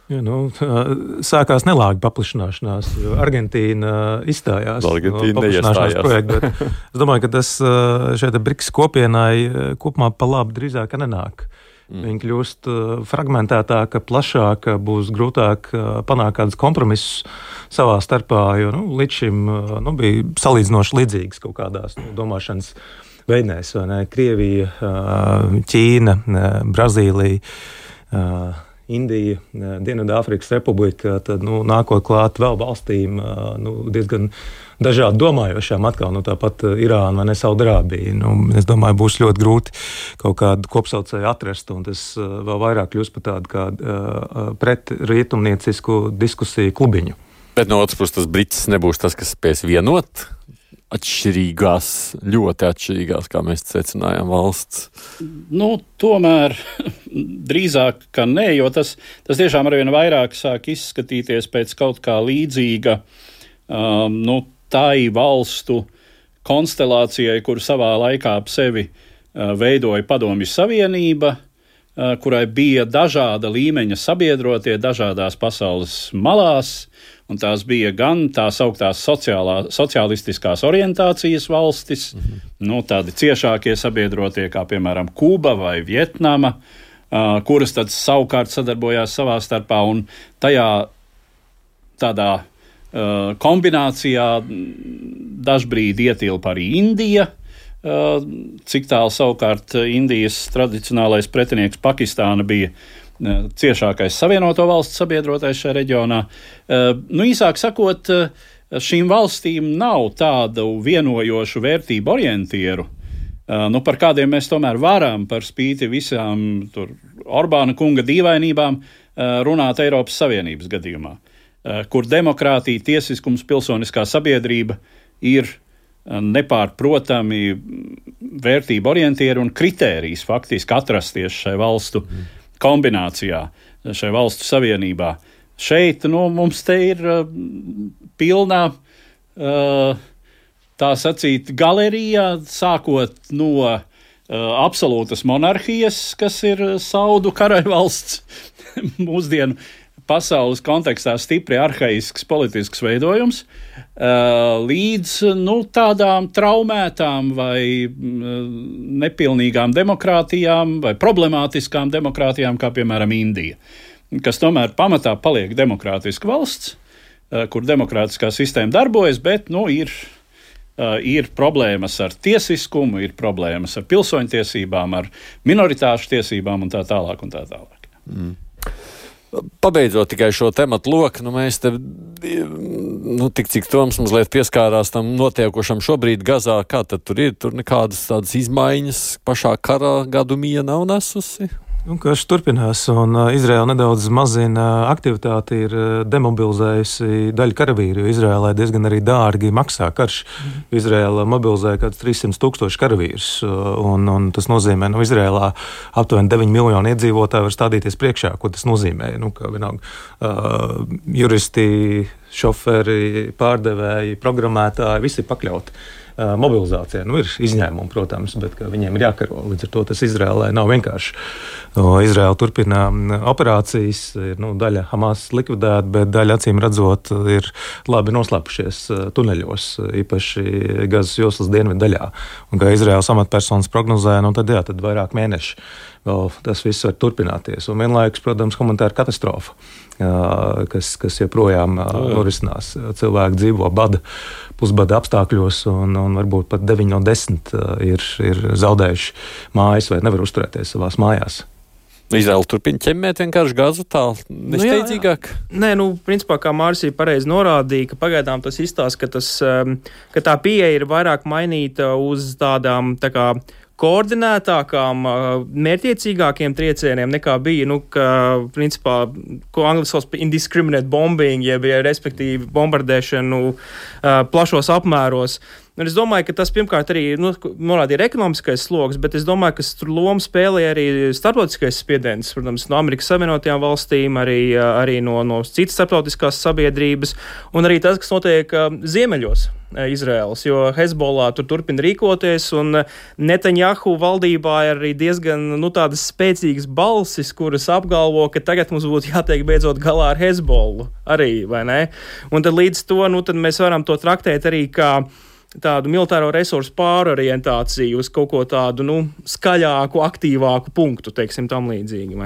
Ja, nu, sākās nelāga paplašināšanās, jo Argentīna izstājās Argentīna no paplašināšanās projekta. [laughs] Es domāju, ka tas šeit Briks kopienai kopumā pa labi drīzāk nenāk. Mm. Viņa kļūst uh, fragmentētāka, plašāka, būs grūtāk uh, panākt kādus kompromisus savā starpā. Jo nu, līdz šim uh, nu, bija salīdzinoši līdzīgas kaut kādās nu, domāšanas veidnēs. Krievija, Ķīna, Brazīlija. Indija, Dienvidāfrikas Republika, tad nu, nākot klāt vēl valstīm nu, diezgan dažādi domājošām, atkal nu, tāpat Irāna vai ne Saudārābija. Nu, es domāju, būs ļoti grūti kaut kādu kopsaucēju atrast, un tas vēl vairāk kļūs par tādu kā uh, pretrietumniecisku diskusiju klubiņu. Bet no otras puses, tas brits nebūs tas, kas spēs vienot atšķirīgās, ļoti atšķirīgās, kā mēs secinājām, valsts? Nu, tomēr [laughs] drīzāk, ka nē, jo tas, tas tiešām arvien vairāk sāk izskatīties pēc kaut kā līdzīga um, nu, tai valstu konstelācijai, kur savā laikā ap sevi veidoja Padomju Savienība, kurai bija dažāda līmeņa sabiedrotie dažādās pasaules malās, un tās bija gan tās augtās sociālā, sociālistiskās orientācijas valstis, mm -hmm. nu, tādi ciešākie sabiedrotie, kā piemēram Kuba vai Vietnama, kuras tad savukārt sadarbojās savā starpā un tajā tādā kombinācijā dažbrīd ietilpa arī Indija. Uh, cik tālu savukārt Indijas tradicionālais pretinieks Pakistāna bija ciešākais savienoto valstu sabiedrotais šajā reģionā. Eh, nu, īsāk sakot, eh, šīm valstīm nav tādu vienojošu vērtību orientieru, eh, nu, par kādiem mēs tomēr varam, par spīti visām Orbāna kunga dīvainībām, runāt Eiropas Savienības gadījumā, kur demokrātija, tiesiskums, pilsoniskā sabiedrība ir nepārprotami vērtību orientieri un kritērijs faktiski atrasties šai valstu mm kombinācijā šajā valstu savienībā. Šeit nu, mums te ir uh, pilnā, tā sacīt, galerijā, sākot no absolūtas monarhijas, kas ir Saudu karaļvalsts [laughs] mūsdienu pasaules kontekstā stipri arhaisks politisks veidojums, līdz nu, tādām traumētām vai nepilnīgām demokrātijām vai problemātiskām demokrātijām, kā piemēram Indija, kas tomēr pamatā paliek demokrātiska valsts, kur demokrātiskā sistēma darbojas, bet nu, ir ir problēmas ar tiesiskumu, ir problēmas ar pilsoņtiesībām, ar minoritāšu tiesībām un tā tālāk. Un tā tālāk. Mm. Pabeidzot tikai šo tematu loku, nu mēs te, nu, tik cik Toms mazliet pieskārās tam notiekošam šobrīd Gazā, kā tad tur ir, tur nekādas tādas izmaiņas pašā karā gadu mija nav nesusi? Nu, karš turpinās, un uh, Izraela nedaudz mazina aktivitāti, ir uh, demobilizējusi daļu karavīru. Izraēlai diezgan arī dārgi maksā karš. Mm. Izraela mobilizēja kaut kādus 300 tūkstošus karavīrus, uh, un, un tas nozīmē, ka nu, Izraēlā aptuveni 9 miljoni iedzīvotāji var stādīties priekšā, ko tas nozīmē. Nu, vienalga, uh, juristi, šoferi, pārdevēji, programmētāji, visi ir pakļauti mobilizācijai. Nu, ir izņēmumi, protams, bet viņiem ir jākaro. Līdz ar to tas Izrēlē nav vienkārši. Izraela turpina operācijas, ir nu, daļa Hamas likvidēta, bet daļa acīm redzot ir labi noslēpušies tuneļos, īpaši Gazas joslas dienvidu daļā. Un, kā Izraels amatpersonas prognozē, nu, tad, jā, tad vairāk mēneši vēl tas viss var turpināties. Un vienlaikus, protams, humanitāra katastrofa, kas, kas joprojām norisinās. Cilvēki dzīvo bada, pusbada apstākļos, un, un varbūt pat 9 no 10 ir, ir zaudējuši mājas vai nevar uzturēties savās mājās. Izraela turpina ķemmēt vienkārši gāzu tālu, nesteidzīgāk. Nu, jā, jā. Nē, nu, principā, kā Mārcija pareizi norādīja, ka pagaidām tas izstāsta, ka, tas, ka tā pieeja ir vairāk mainīta uz tādām tā kā koordinētākām, mērķiecīgākiem triecieniem nekā bija, nu, ka, principā, ko angļu sauc par indiscriminate bombing, jeb, ja, respektīvi, bombardēšanu uh, plašos apmēros. Un es domāju, ka tas pirmkārt arī nu, norādīja ekonomiskais sloks, bet es domāju, ka tur lomu spēlēja arī starptautiskais spiediens, protams, no Amerikas Savienotajām valstīm, arī, arī no, no citas starptautiskās sabiedrības, un arī tas, kas notiek ziemeļos. Izraels, jo Hezbollah tur turpina rīkoties, un Netanjahu valdībā ir arī diezgan nu, spēcīgas balsis, kuras apgalvo, ka tagad mums būtu jātiek beidzot galā ar Hezbollu arī, vai ne? Un tad līdz to, nu, tad mēs varam to traktēt arī kā tādu militāro resursu pārorientāciju uz kaut ko tādu nu, skaļāku, aktīvāku punktu, teiksim, tam līdzīgi.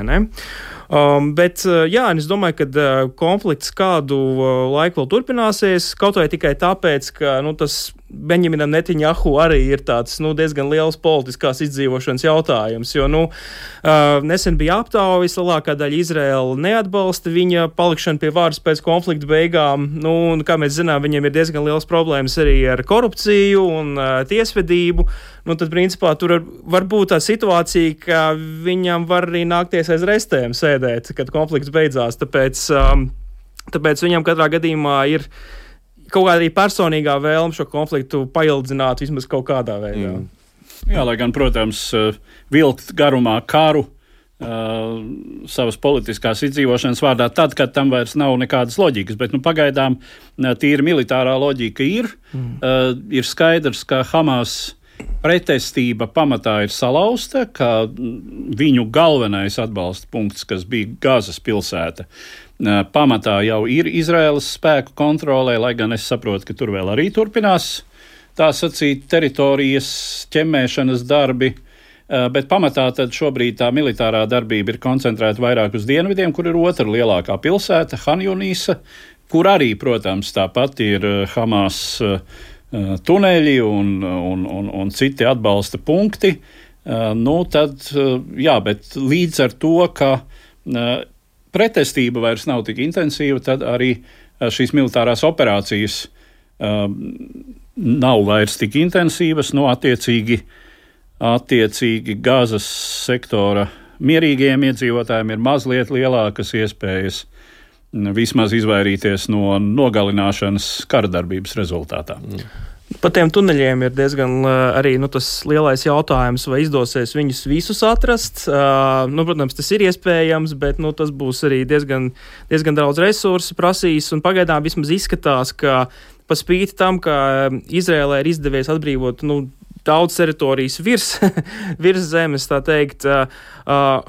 Um, bet, uh, jā, es domāju, ka uh, konflikts kādu uh, laiku vēl turpināsies, kaut vai tikai tāpēc, ka nu, tas Benjaminam Netiņahu arī ir tāds nu, diezgan liels politiskās izdzīvošanas jautājums. Jo nu, nesen bija aptaujas, lielākā daļa Izraela neatbalsta viņa palikšanu pie varas pēc konflikta beigām. Nu, un, kā mēs zinām, viņiem ir diezgan liels problēmas arī ar korupciju un uh, tiesvedību. Nu, tad, principā, tur var būt tā situācija, ka viņam var arī nākties aiz restēm sēdēt, kad konflikts beidzās. Tāpēc, um, tāpēc viņam katrā gadījumā ir kaut kāda arī personīgā vēlme šo konfliktu paildzināt vismaz kaut kādā veidā. Mm. Jā, lai gan, protams, eh, vilkt garumā karu. Uh, savas politiskās izdzīvošanas vārdā, tad, kad tam vairs nav nekādas loģikas. Bet nu, pagaidām tīri militārā loģika ir. Mm. Uh, ir skaidrs, ka Hamas pretestība pamatā ir salauzta, ka viņu galvenais atbalsta punkts, kas bija Gazas pilsēta, pamatā jau ir Izraēlas spēku kontrolē, lai gan es saprotu, ka tur vēl arī turpinās tā sacīt teritorijas ķemmēšanas darbi. Bet pamatā šobrīd tā militārā darbība ir koncentrēta vairāk uz dienvidiem, kur ir otra lielākā pilsēta, Hanjunīsa, kur arī, protams, tāpat ir Hamas tuneļi un, un, un, un citi atbalsta punkti. Nu, tad, jā, bet līdz ar to, ka pretestība vairs nav tik intensīva, tad arī eh, šīs militārās operācijas nav vairs tik intensīvas. Nu, attiecīgi, attiecīgi Gāzes sektora mierīgiem iedzīvotājiem ir mazliet lielākas iespējas vismaz izvairīties no nogalināšanas kara darbības rezultātā. Mm. Par tiem tuneļiem ir diezgan arī nu, tas lielais jautājums, vai izdosies viņus visus atrast. Uh, nu, protams, tas ir iespējams, bet nu, tas būs arī diezgan, diezgan daudz resursu prasīs. Pagaidām vismaz izskatās, ka pa spīti tam, ka Izrēlē ir izdevies atbrīvot nu, daudz teritorijas virs, [laughs] virs zemes, tā teikt, uh,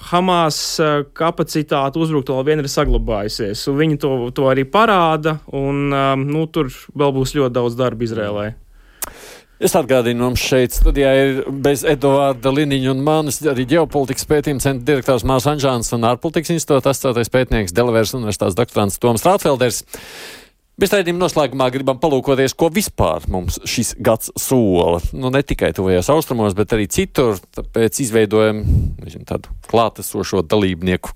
Hamas kapacitāte uzbrukt vēl vien ir saglabājusies. Viņi to, to arī parāda, un uh, nu, tur vēl būs ļoti daudz darba Izrēlē. Es atgādinu, mums šeit studijā ir bez Eduarda Liniņa un manis arī ģeopolitikas pētījuma centra direktors Mārs Anžāns un ārpolitikas institūta astotais pētnieks Delavērs universitātes doktorants Toms Rātfelders. Bez raidījuma noslēgumā gribam palūkoties, ko vispār mums šis gads sola. Nu, ne tikai tuvajos austrumos, bet arī citur. Tāpēc izveidojam nezinu, tādu klātesošo dalībnieku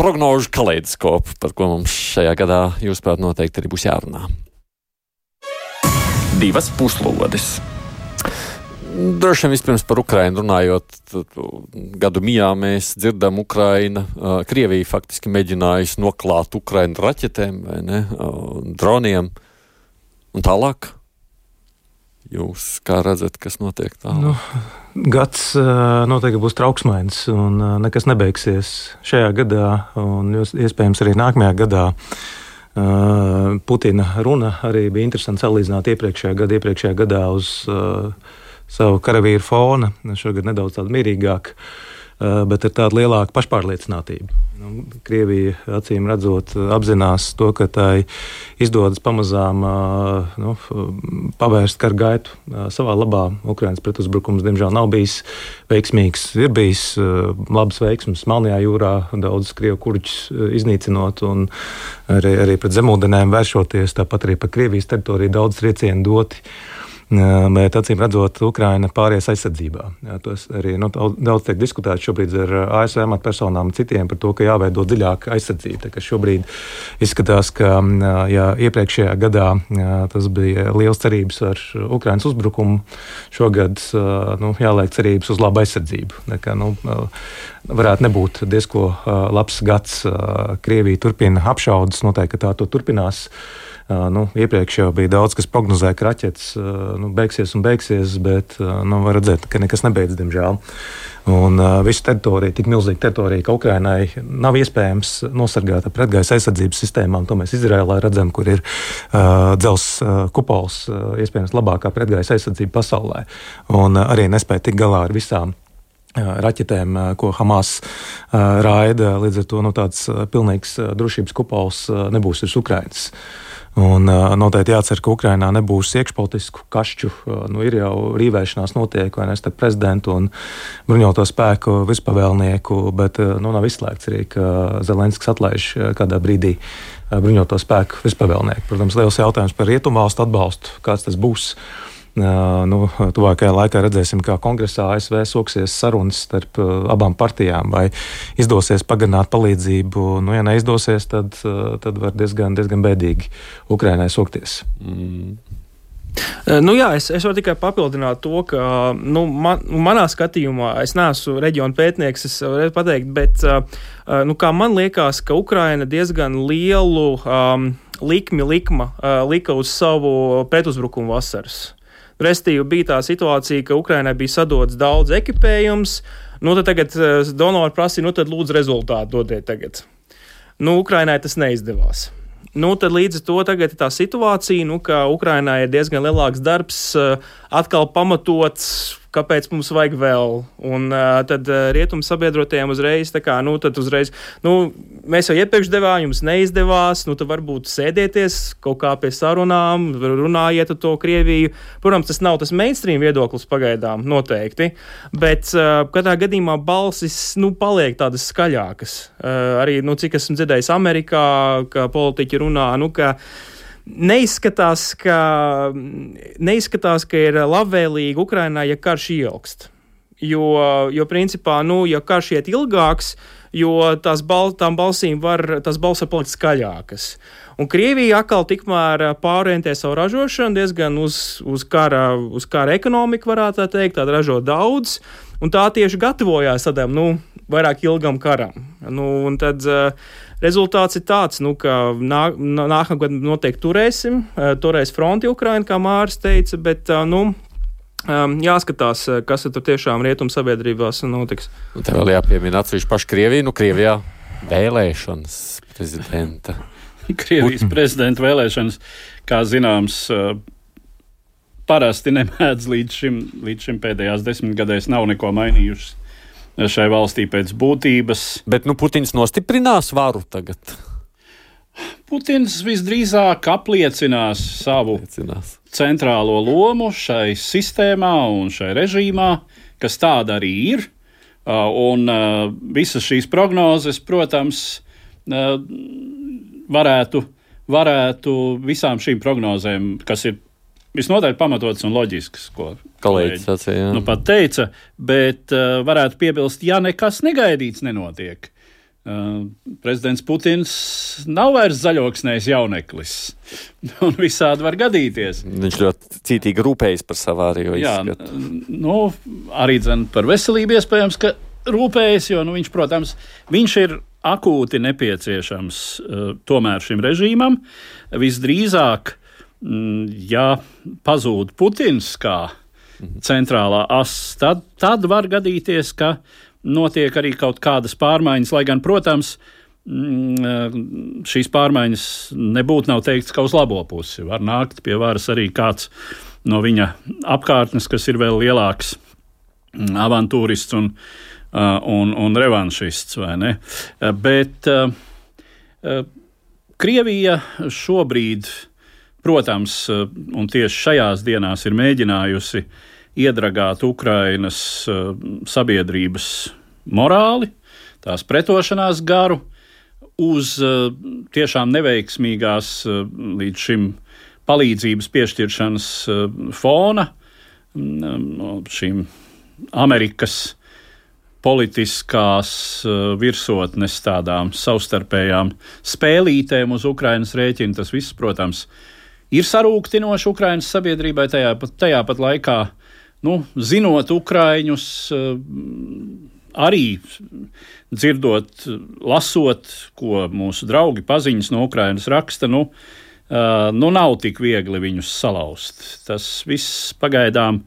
prognožu kaleidoskopu, par ko mums šajā gadā, jūsuprāt, noteikti arī būs jārunā divas puslodes. Droši vien vispirms par Ukrajinu runājot, gadu mijā mēs dzirdam, Ukraina, Krievija faktiski mēģinājusi noklāt Ukrainu raķetēm vai ne, droniem un tālāk. Jūs kā redzat, kas notiek tālāk? Nu, gads noteikti būs trauksmains un nekas nebeigsies šajā gadā un iespējams arī nākamajā gadā Putina runa arī bija interesanti salīdzināt iepriekšējā gada, iepriekšējā gadā uz uh, savu karavīru fona. Šogad nedaudz tāda mierīgāka. Bet ir tāda lielāka pašpārliecinātība. Nu, Krievija acīm redzot, apzinās to, ka tai izdodas pamazām nu, pavērst karu gaitu savā labā. Ukraiņas pretuzbrukums, diemžēl, nav bijis veiksmīgs. Ir bijis labs veiksms Melnajā jūrā, daudz krievu kurģus iznīcinot un arī, arī pret zemūdenēm vēršoties. Tāpat arī pa Krievijas teritoriju daudz triecienu doti bet acīm redzot, Ukraina pāries aizsardzībā. Tas arī nu, daudz tiek diskutēts šobrīd ar ASV amatpersonām un citiem par to, ka jāveido dziļāka aizsardzība. Šobrīd izskatās, ka jā, iepriekšējā gadā tas bija liels cerības ar Ukrainas uzbrukumu. Šogad nu, jāliek cerības uz labu aizsardzību. Nekā, nu, varētu nebūt diezko labs gads. Krievija turpina apšaudas, noteikti tā to turpinās. Nu, iepriekš jau bija daudz, kas prognozēja, ka raķetes nu, beigsies un beigsies, bet nu, var redzēt, ka nekas nebeidzas, diemžēl. Un uh, visa teritorija, tik milzīga teritorija, ka Ukrainai nav iespējams nosargāt ar pretgaisa aizsardzības sistēmām. To mēs Izrēlā redzam, kur ir uh, dzelzs uh, kupols, uh, iespējams labākā pretgaisa aizsardzība pasaulē. Un uh, arī nespēja tikt galā ar visām raķetēm, ko Hamas raida. Līdz ar to nu, tāds pilnīgs drošības kupols nebūs virs Ukrainas. Un, noteikti jācer, ka Ukrainā nebūs iekšpolitisku kašķu. Nu, ir jau rīvēšanās notiek vai ne starp prezidentu un bruņoto spēku vispavēlnieku, bet nu, nav izslēgts arī, ka Zelenskis atlaiž kādā brīdī bruņoto spēku vispavēlnieku. Protams, liels jautājums par rietumvalstu atbalstu, kāds tas būs. Nu, tuvākajā laikā redzēsim, kā kongresā ASV soksies sarunas starp abām partijām. Vai izdosies pagarināt palīdzību? Nu, ja neizdosies, tad, tad var diezgan, diezgan bēdīgi Ukrainai sokties. Mm. Nu, jā, es, es varu tikai papildināt to, ka nu, man, manā skatījumā es neesmu reģiona pētnieks, es varu pateikt, bet nu, man liekas, ka Ukraina diezgan lielu um, likmi likma, uh, lika uz savu pretuzbrukumu vasaras. Restīvi bija tā situācija, ka Ukrainai bija sadots daudz ekipējums. Nu, tad tagad uh, donori prasīja, nu, tad lūdzu rezultātu dodiet tagad. Nu, Ukrainai tas neizdevās. Nu, tad līdz ar to tagad ir tā situācija, nu, ka Ukrainai ir diezgan lielāks darbs, uh, atkal pamatots kāpēc mums vajag vēl. Un uh, tad uh, rietumu sabiedrotajiem uzreiz, kā, nu, uzreiz, nu, mēs jau iepriekš devām, jums neizdevās, nu, tad varbūt sēdieties kaut kā pie sarunām, runājiet ar to Krieviju. Protams, tas nav tas mainstream viedoklis pagaidām, noteikti, bet uh, katrā gadījumā balsis, nu, paliek tādas skaļākas. Uh, arī, nu, cik esmu dzirdējis Amerikā, ka politiķi runā, nu, ka neizskatās, ka, neizskatās, ka ir labvēlīgi Ukrainai, ja karš ilgst. Jo, jo principā, nu, ja karš iet ilgāks, jo tās bal, balsīm var, tās balss var palikt skaļākas. Un Krievija atkal tikmēr pārorientē savu ražošanu diezgan uz, uz, kara, uz kara ekonomiku, varētu tā teikt, tāda ražo daudz, un tā tieši gatavojās tādam, nu, vairāk ilgam karam. Nu, tad, uh, Rezultāts ir tāds, nu, ka nā, nākamā gada noteikti turēsim, turēs fronti Ukraina, kā Māris teica, bet, nu, Um, jāskatās, kas tur tiešām rietumu sabiedrībās notiks. Un te vēl jāpiemina atsevišķi paši Krieviju. Nu, Krievijā vēlēšanas prezidenta. [laughs] Krievijas prezidenta vēlēšanas, kā zināms, parasti nemēdz līdz šim, līdz šim pēdējās desmitgadēs nav neko mainījušas šai valstī pēc būtības. Bet nu, Putins nostiprinās varu tagad. Putins visdrīzāk apliecinās savu Liecinās. centrālo lomu šai sistēmā un šai režīmā, kas tāda arī ir. Un visas šīs prognozes, protams, varētu, varētu visām šīm prognozēm, kas ir visnotaļ pamatots un loģisks, ko kolēģis sacīja. Nu, pat teica, bet uh, varētu piebilst, ja nekas negaidīts nenotiek. Uh, prezidents Putins nav vairs zaļoksnējs jauneklis. [laughs] Un visādi var gadīties. Viņš ļoti cītīgi rūpējas par savu izskatu. Jā, nu, arī dzen, par veselību iespējams, ka rūpējas, jo nu, viņš, protams, viņš ir akūti nepieciešams uh, tomēr šim režīmam. Visdrīzāk Mm, ja pazūd Putins kā centrālā asa, tad, tad var gadīties, ka notiek arī kaut kādas pārmaiņas, lai gan, protams, mm, šīs pārmaiņas nebūtu nav teikts, ka uz labo pusi var nākt pie varas arī kāds no viņa apkārtnes, kas ir vēl lielāks mm, avantūrists un, un, un revanšists. Bet Krievija šobrīd, protams, un tieši šajās dienās ir mēģinājusi iedragāt Ukrainas sabiedrības morāli, tās pretošanās garu, uz tiešām neveiksmīgās līdz šim palīdzības piešķiršanas fona šīm Amerikas politiskās virsotnes tādām savstarpējām spēlītēm uz Ukrainas rēķina. Tas viss, protams, ir sarūktinoši Ukrainas sabiedrībai tajā pat, tajā pat laikā. Nu, zinot Ukraiņus, arī dzirdot, lasot, ko mūsu draugi paziņas no Ukrainas raksta, nu, nu nav tik viegli viņus salauzt. Tas viss pagaidām,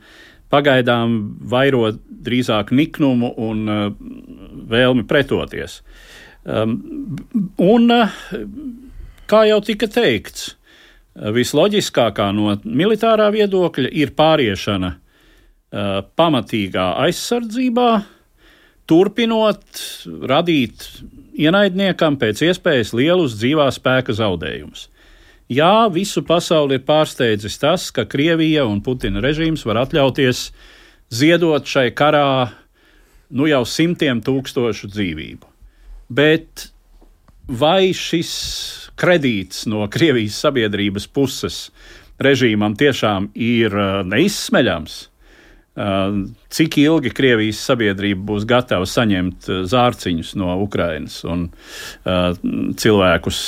pagaidām vairo drīzāk niknumu un vēlmi pretoties. Un, kā jau tika teikts, visloģiskākā no militārā viedokļa ir pāriešana pamatīgā aizsardzībā, turpinot radīt ienaidniekam pēc iespējas lielus dzīvā spēka zaudējumus. Jā, visu pasauli ir pārsteidzis tas, ka Krievija un Putina režīms var atļauties ziedot šai karā nu jau simtiem tūkstošu dzīvību. Bet vai šis kredīts no Krievijas sabiedrības puses režīmam tiešām ir uh, neizsmeļams? Cik ilgi Krievijas sabiedrība būs gatava saņemt zārciņus no Ukrainas un cilvēkus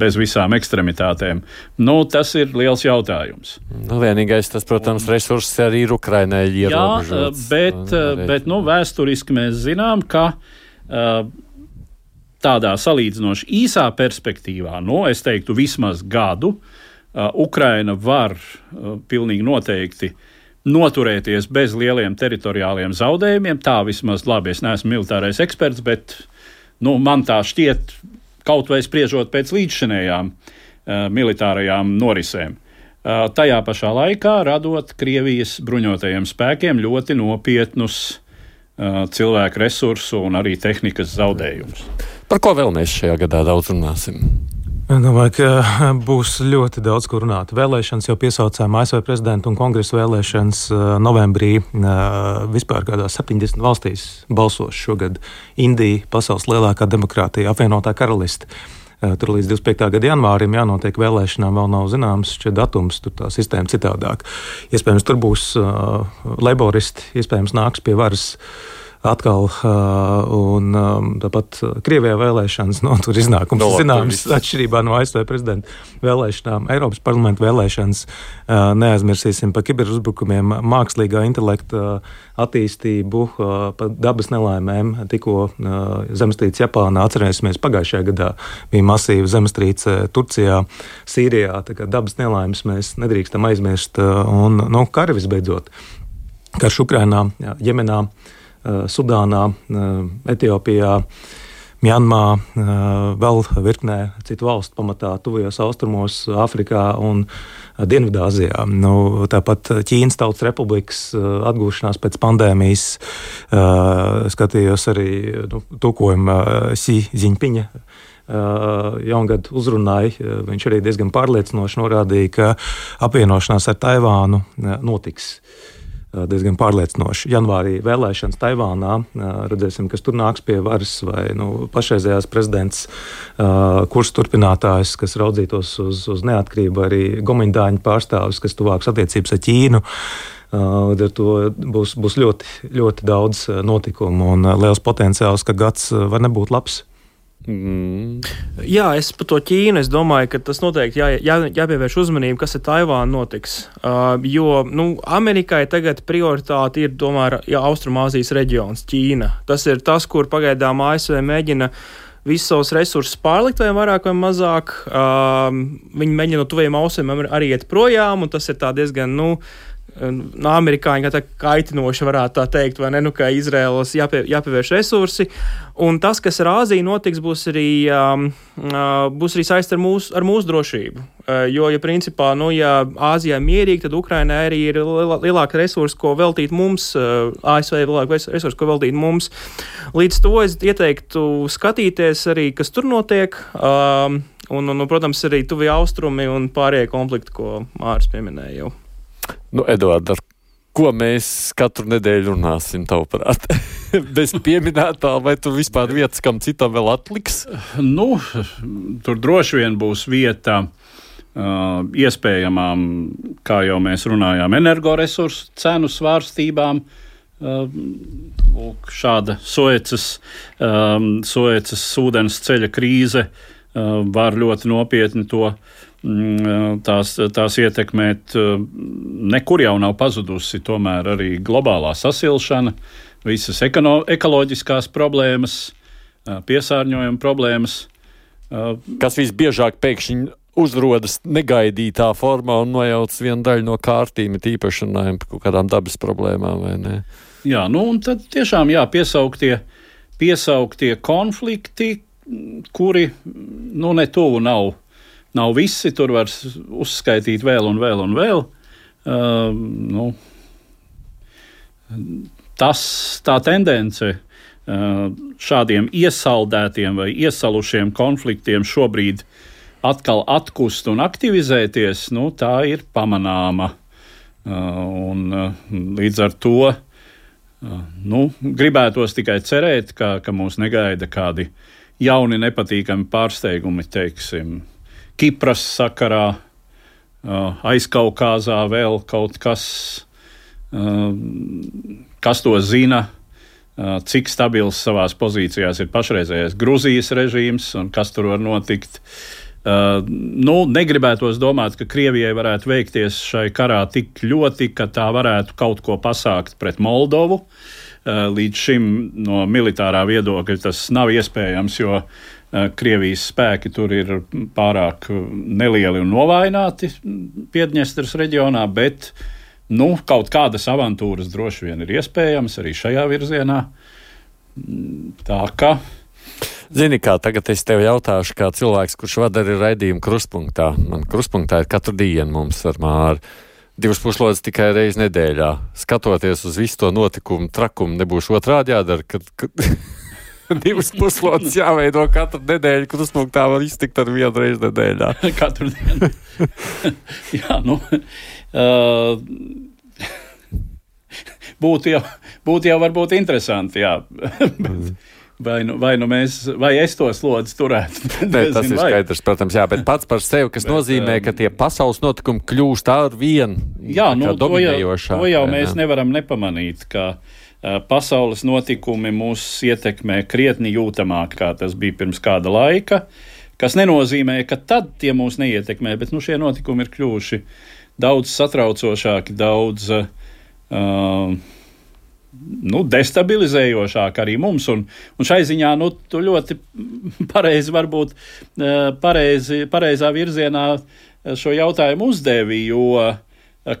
bez visām ekstremitātēm. Nu, tas ir liels jautājums. Nu, vienīgais, tas, protams, resurss arī ir Ukrainai ierobežots. Jā, bet, bet nu, vēsturiski mēs zinām, ka tādā salīdzinoši īsā perspektīvā, nu, es teiktu, vismaz gadu, Ukraina var pilnīgi noteikti uh, noturēties bez lieliem teritoriāliem zaudējumiem. Tā vismaz labi, es neesmu militārais eksperts, bet nu, man tā šķiet, kaut vai spriežot pēc līdzšinējām uh, militārajām norisēm. Uh, tajā pašā laikā radot Krievijas bruņotajiem spēkiem ļoti nopietnus uh, cilvēku resursu un arī tehnikas zaudējumus. Par ko vēl mēs šajā gadā daudz runāsim? Domāju, ka būs ļoti daudz kur runāt. Vēlēšanas jau piesaucām ASV prezidenta un kongresa vēlēšanas novembrī. Vispār kādās 70 valstīs balsos šogad Indija, pasaules lielākā demokrātija, apvienotā karaliste. Tur līdz 25. gada janvārim jānotiek vēlēšanām, vēl nav zināms šis datums, tur tā sistēma citādāk. Iespējams, tur būs uh, laboristi, iespējams, nāks pie varas uh, atkal, un tāpat Krievijā vēlēšanas, [laughs] no tur iznākums no, zināms, atšķirībā no ASV prezidenta vēlēšanām, Eiropas parlamenta vēlēšanas. Neaizmirsīsim par kiberuzbrukumiem, mākslīgā intelekta attīstību, par dabas nelaimēm. Tikko zemestrīce Japānā, atcerēsimies, pagājušajā gadā bija masīva zemestrīce Turcijā, Sīrijā. Dabas nelaimes mēs nedrīkstam aizmirst, un nu, kara visbeidzot. Karš Ukrainā, Jemenā, Eh, Sudānā, eh, Etiopijā. Mjanmā, eh, vēl virknē citu valstu pamatā, tuvajos austrumos, Āfrikā un Dienvidāzijā. Nu, tāpat Ķīnas Tautas Republikas atgūšanās pēc pandēmijas. Skatījos arī nu, tulkojumu Xi Jinpinga jaungadu uzrunāja. Viņš arī diezgan pārliecinoši norādīja, ka apvienošanās ar Taivānu notiks. Uh, diezgan pārliecinoši. Janvārī vēlēšanas Taivānā, redzēsim, kas tur nāks pie varas, vai nu, pašreizējās prezidents, kurs turpinātājs, kas raudzītos uz, uz neatkarību, arī Gomindāņu pārstāvis, kas tuvāks attiecības ar Ķīnu. Līdz ar to būs, būs ļoti, ļoti daudz notikumu un liels potenciāls, ka gads var nebūt labs. Mm. Jā, es par to Ķīnu. Es domāju, ka tas noteikti jā, jā, jāpievērš uzmanība, kas ar Taivānu notiks. Uh, jo nu, Amerikai tagad prioritāte ir tomēr ja, Austrumāzijas reģions, Ķīna. Tas ir tas, kur pagaidām ASV mēģina visus savus resursus pārlikt, vai vairāk vai mazāk. Uh, viņi mēģina no tuviem ausiem arī iet projām, un tas ir diezgan. Nu, no amerikāņu kā tā kaitinoši, varētu tā teikt, vai ne, nu, ka Izraēlas jāpie, jāpievērš resursi. Un tas, kas ar Āziju notiks, būs arī, um, būs arī saistīts ar, mūs, ar mūsu drošību. Jo, ja principā, nu, ja Āzijā ir mierīgi, tad Ukrainai arī ir lielāka resursa, ko veltīt mums, ASV ir lielāka resursa, ko veltīt mums. Līdz to es ieteiktu skatīties arī, kas tur notiek. Um, un, un, un, protams, arī tuvie austrumi un pārējie konflikti, ko Mārcis pieminēja jau. Nu, Eduards, ar ko mēs katru nedēļu runāsim, tavuprāt? [laughs] Bez pieminētā, vai tur vispār vietas, kam citam vēl atliks? Nu, tur droši vien būs vieta. Uh, iespējamām, kā jau mēs runājām, energoresursu cenu svārstībām. Uh, lūk, šāda Suecas, um, Suecas ūdens ceļa krīze uh, var ļoti nopietni to tās, tās ietekmēt, nekur jau nav pazudusi tomēr arī globālā sasilšana, visas ekono, ekoloģiskās problēmas, piesārņojuma problēmas. Kas visbiežāk pēkšņi uzrodas negaidītā formā un nojauc vienu daļu no kārtīm, tīpaši runājot par kaut kādām dabas problēmām, vai ne? Jā, nu un tad tiešām jā, piesauktie, piesauktie konflikti, kuri nu, ne tuvu nav nav visi, tur var uzskaitīt vēl un vēl un vēl. Uh, nu, tas, tā tendence uh, šādiem iesaldētiem vai iesalušiem konfliktiem šobrīd atkal atkust un aktivizēties, nu, tā ir pamanāma. Uh, un, līdz ar to nu, gribētos tikai cerēt, ka, ka mūs negaida kādi jauni, nepatīkami pārsteigumi, teiksim, Kipras sakarā, aizkaukāzā vēl kaut kas, kas to zina, cik stabils savās pozīcijās ir pašreizējais Grūzijas režīms un kas tur var notikt. Uh, nu, negribētos domāt, ka Krievijai varētu veikties šai karā tik ļoti, ka tā varētu kaut ko pasākt pret Moldovu. Uh, līdz šim no militārā viedokļa tas nav iespējams, jo uh, Krievijas spēki tur ir pārāk nelieli un novājināti Piedņestras reģionā, bet nu, kaut kādas avantūras droši vien ir iespējamas arī šajā virzienā. Tā kā. Zini, kā tagad es tev jautāšu, kā cilvēks, kurš vada arī raidījumu kruspunktā. Man kruspunktā ir katru dienu mums ar māru. Divas puslodes tikai reizi nedēļā. Skatoties uz visu to notikumu trakumu, nebūs otrādi jādara, kad, kad [laughs] [laughs] divas puslodes jāveido katru nedēļu, kurus punktā var iztikt ar vienu reizi nedēļā. [laughs] katru dienu. [laughs] jā, nu. Uh, būtu jau, būtu jau varbūt interesanti, jā. Bet, Vai nu, vai nu mēs, vai es to slodzi turētu? Nē, tas ir skaidrs, protams, jā, bet pats par sevi, kas bet, nozīmē, ka tie pasaules notikumi kļūst ar vienu. Jā, nu, to jau, to jau mēs nevaram nepamanīt, ka uh, pasaules notikumi mūs ietekmē krietni jūtamāk, kā tas bija pirms kāda laika. Tas nenozīmē, ka tad tie mūs neietekmē, bet nu, šie notikumi ir kļuvuši daudz satraucošāki, daudz uh, nu, destabilizējošāk arī mums. Un, un šai ziņā nu, tu ļoti [laughs] pareizi, varbūt pareizi, pareizā virzienā šo jautājumu uzdevi, jo uh,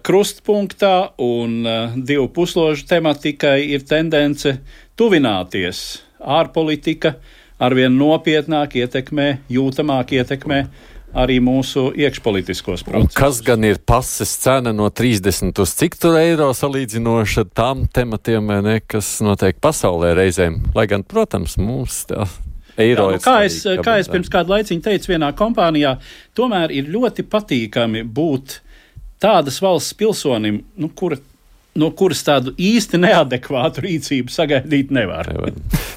krustpunktā un uh, divu pusložu tematikai ir tendence tuvināties. Ārpolitika arvien nopietnāk ietekmē, jūtamāk ietekmē arī mūsu iekšpolitiskos procesus. Un kas gan ir pases cena no 30 uz cik tur eiro salīdzinoši ar tām tematiem, ne, kas notiek pasaulē reizēm? Lai gan, protams, mums tā eiro. Jā, nu, kā, es, kā es pirms kādu laiciņu teicu vienā kompānijā, tomēr ir ļoti patīkami būt tādas valsts pilsonim, nu, kura no kuras tādu īsti neadekvātu rīcību sagaidīt nevar. nevar.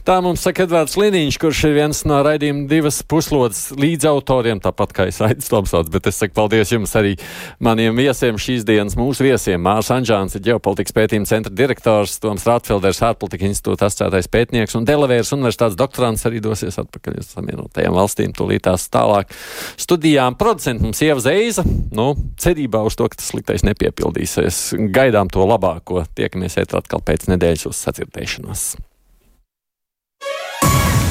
Tā mums saka Edvards Liniņš, kurš ir viens no raidījuma divas puslodes līdzautoriem, tāpat kā es Aidis Tomsauts, bet es saku paldies jums arī maniem viesiem šīs dienas mūsu viesiem. Mārs Anžāns ir ģeopolitikas pētījuma centra direktors, Toms Rātfelders, ārpolitika institūta asociētais pētnieks un Delavēras universitātes doktorants arī dosies atpakaļ uz samienotajām valstīm, tūlītās tālāk studijām. Producents mums Ieva Zeiza, nu, cerībā uz to, ka tas sliktais nepiepildīsies. Gaidām to labāk labāko. Tiekamies ēt atkal pēc nedēļas uz sacirdēšanos.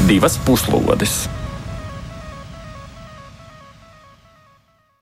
Divas puslodes!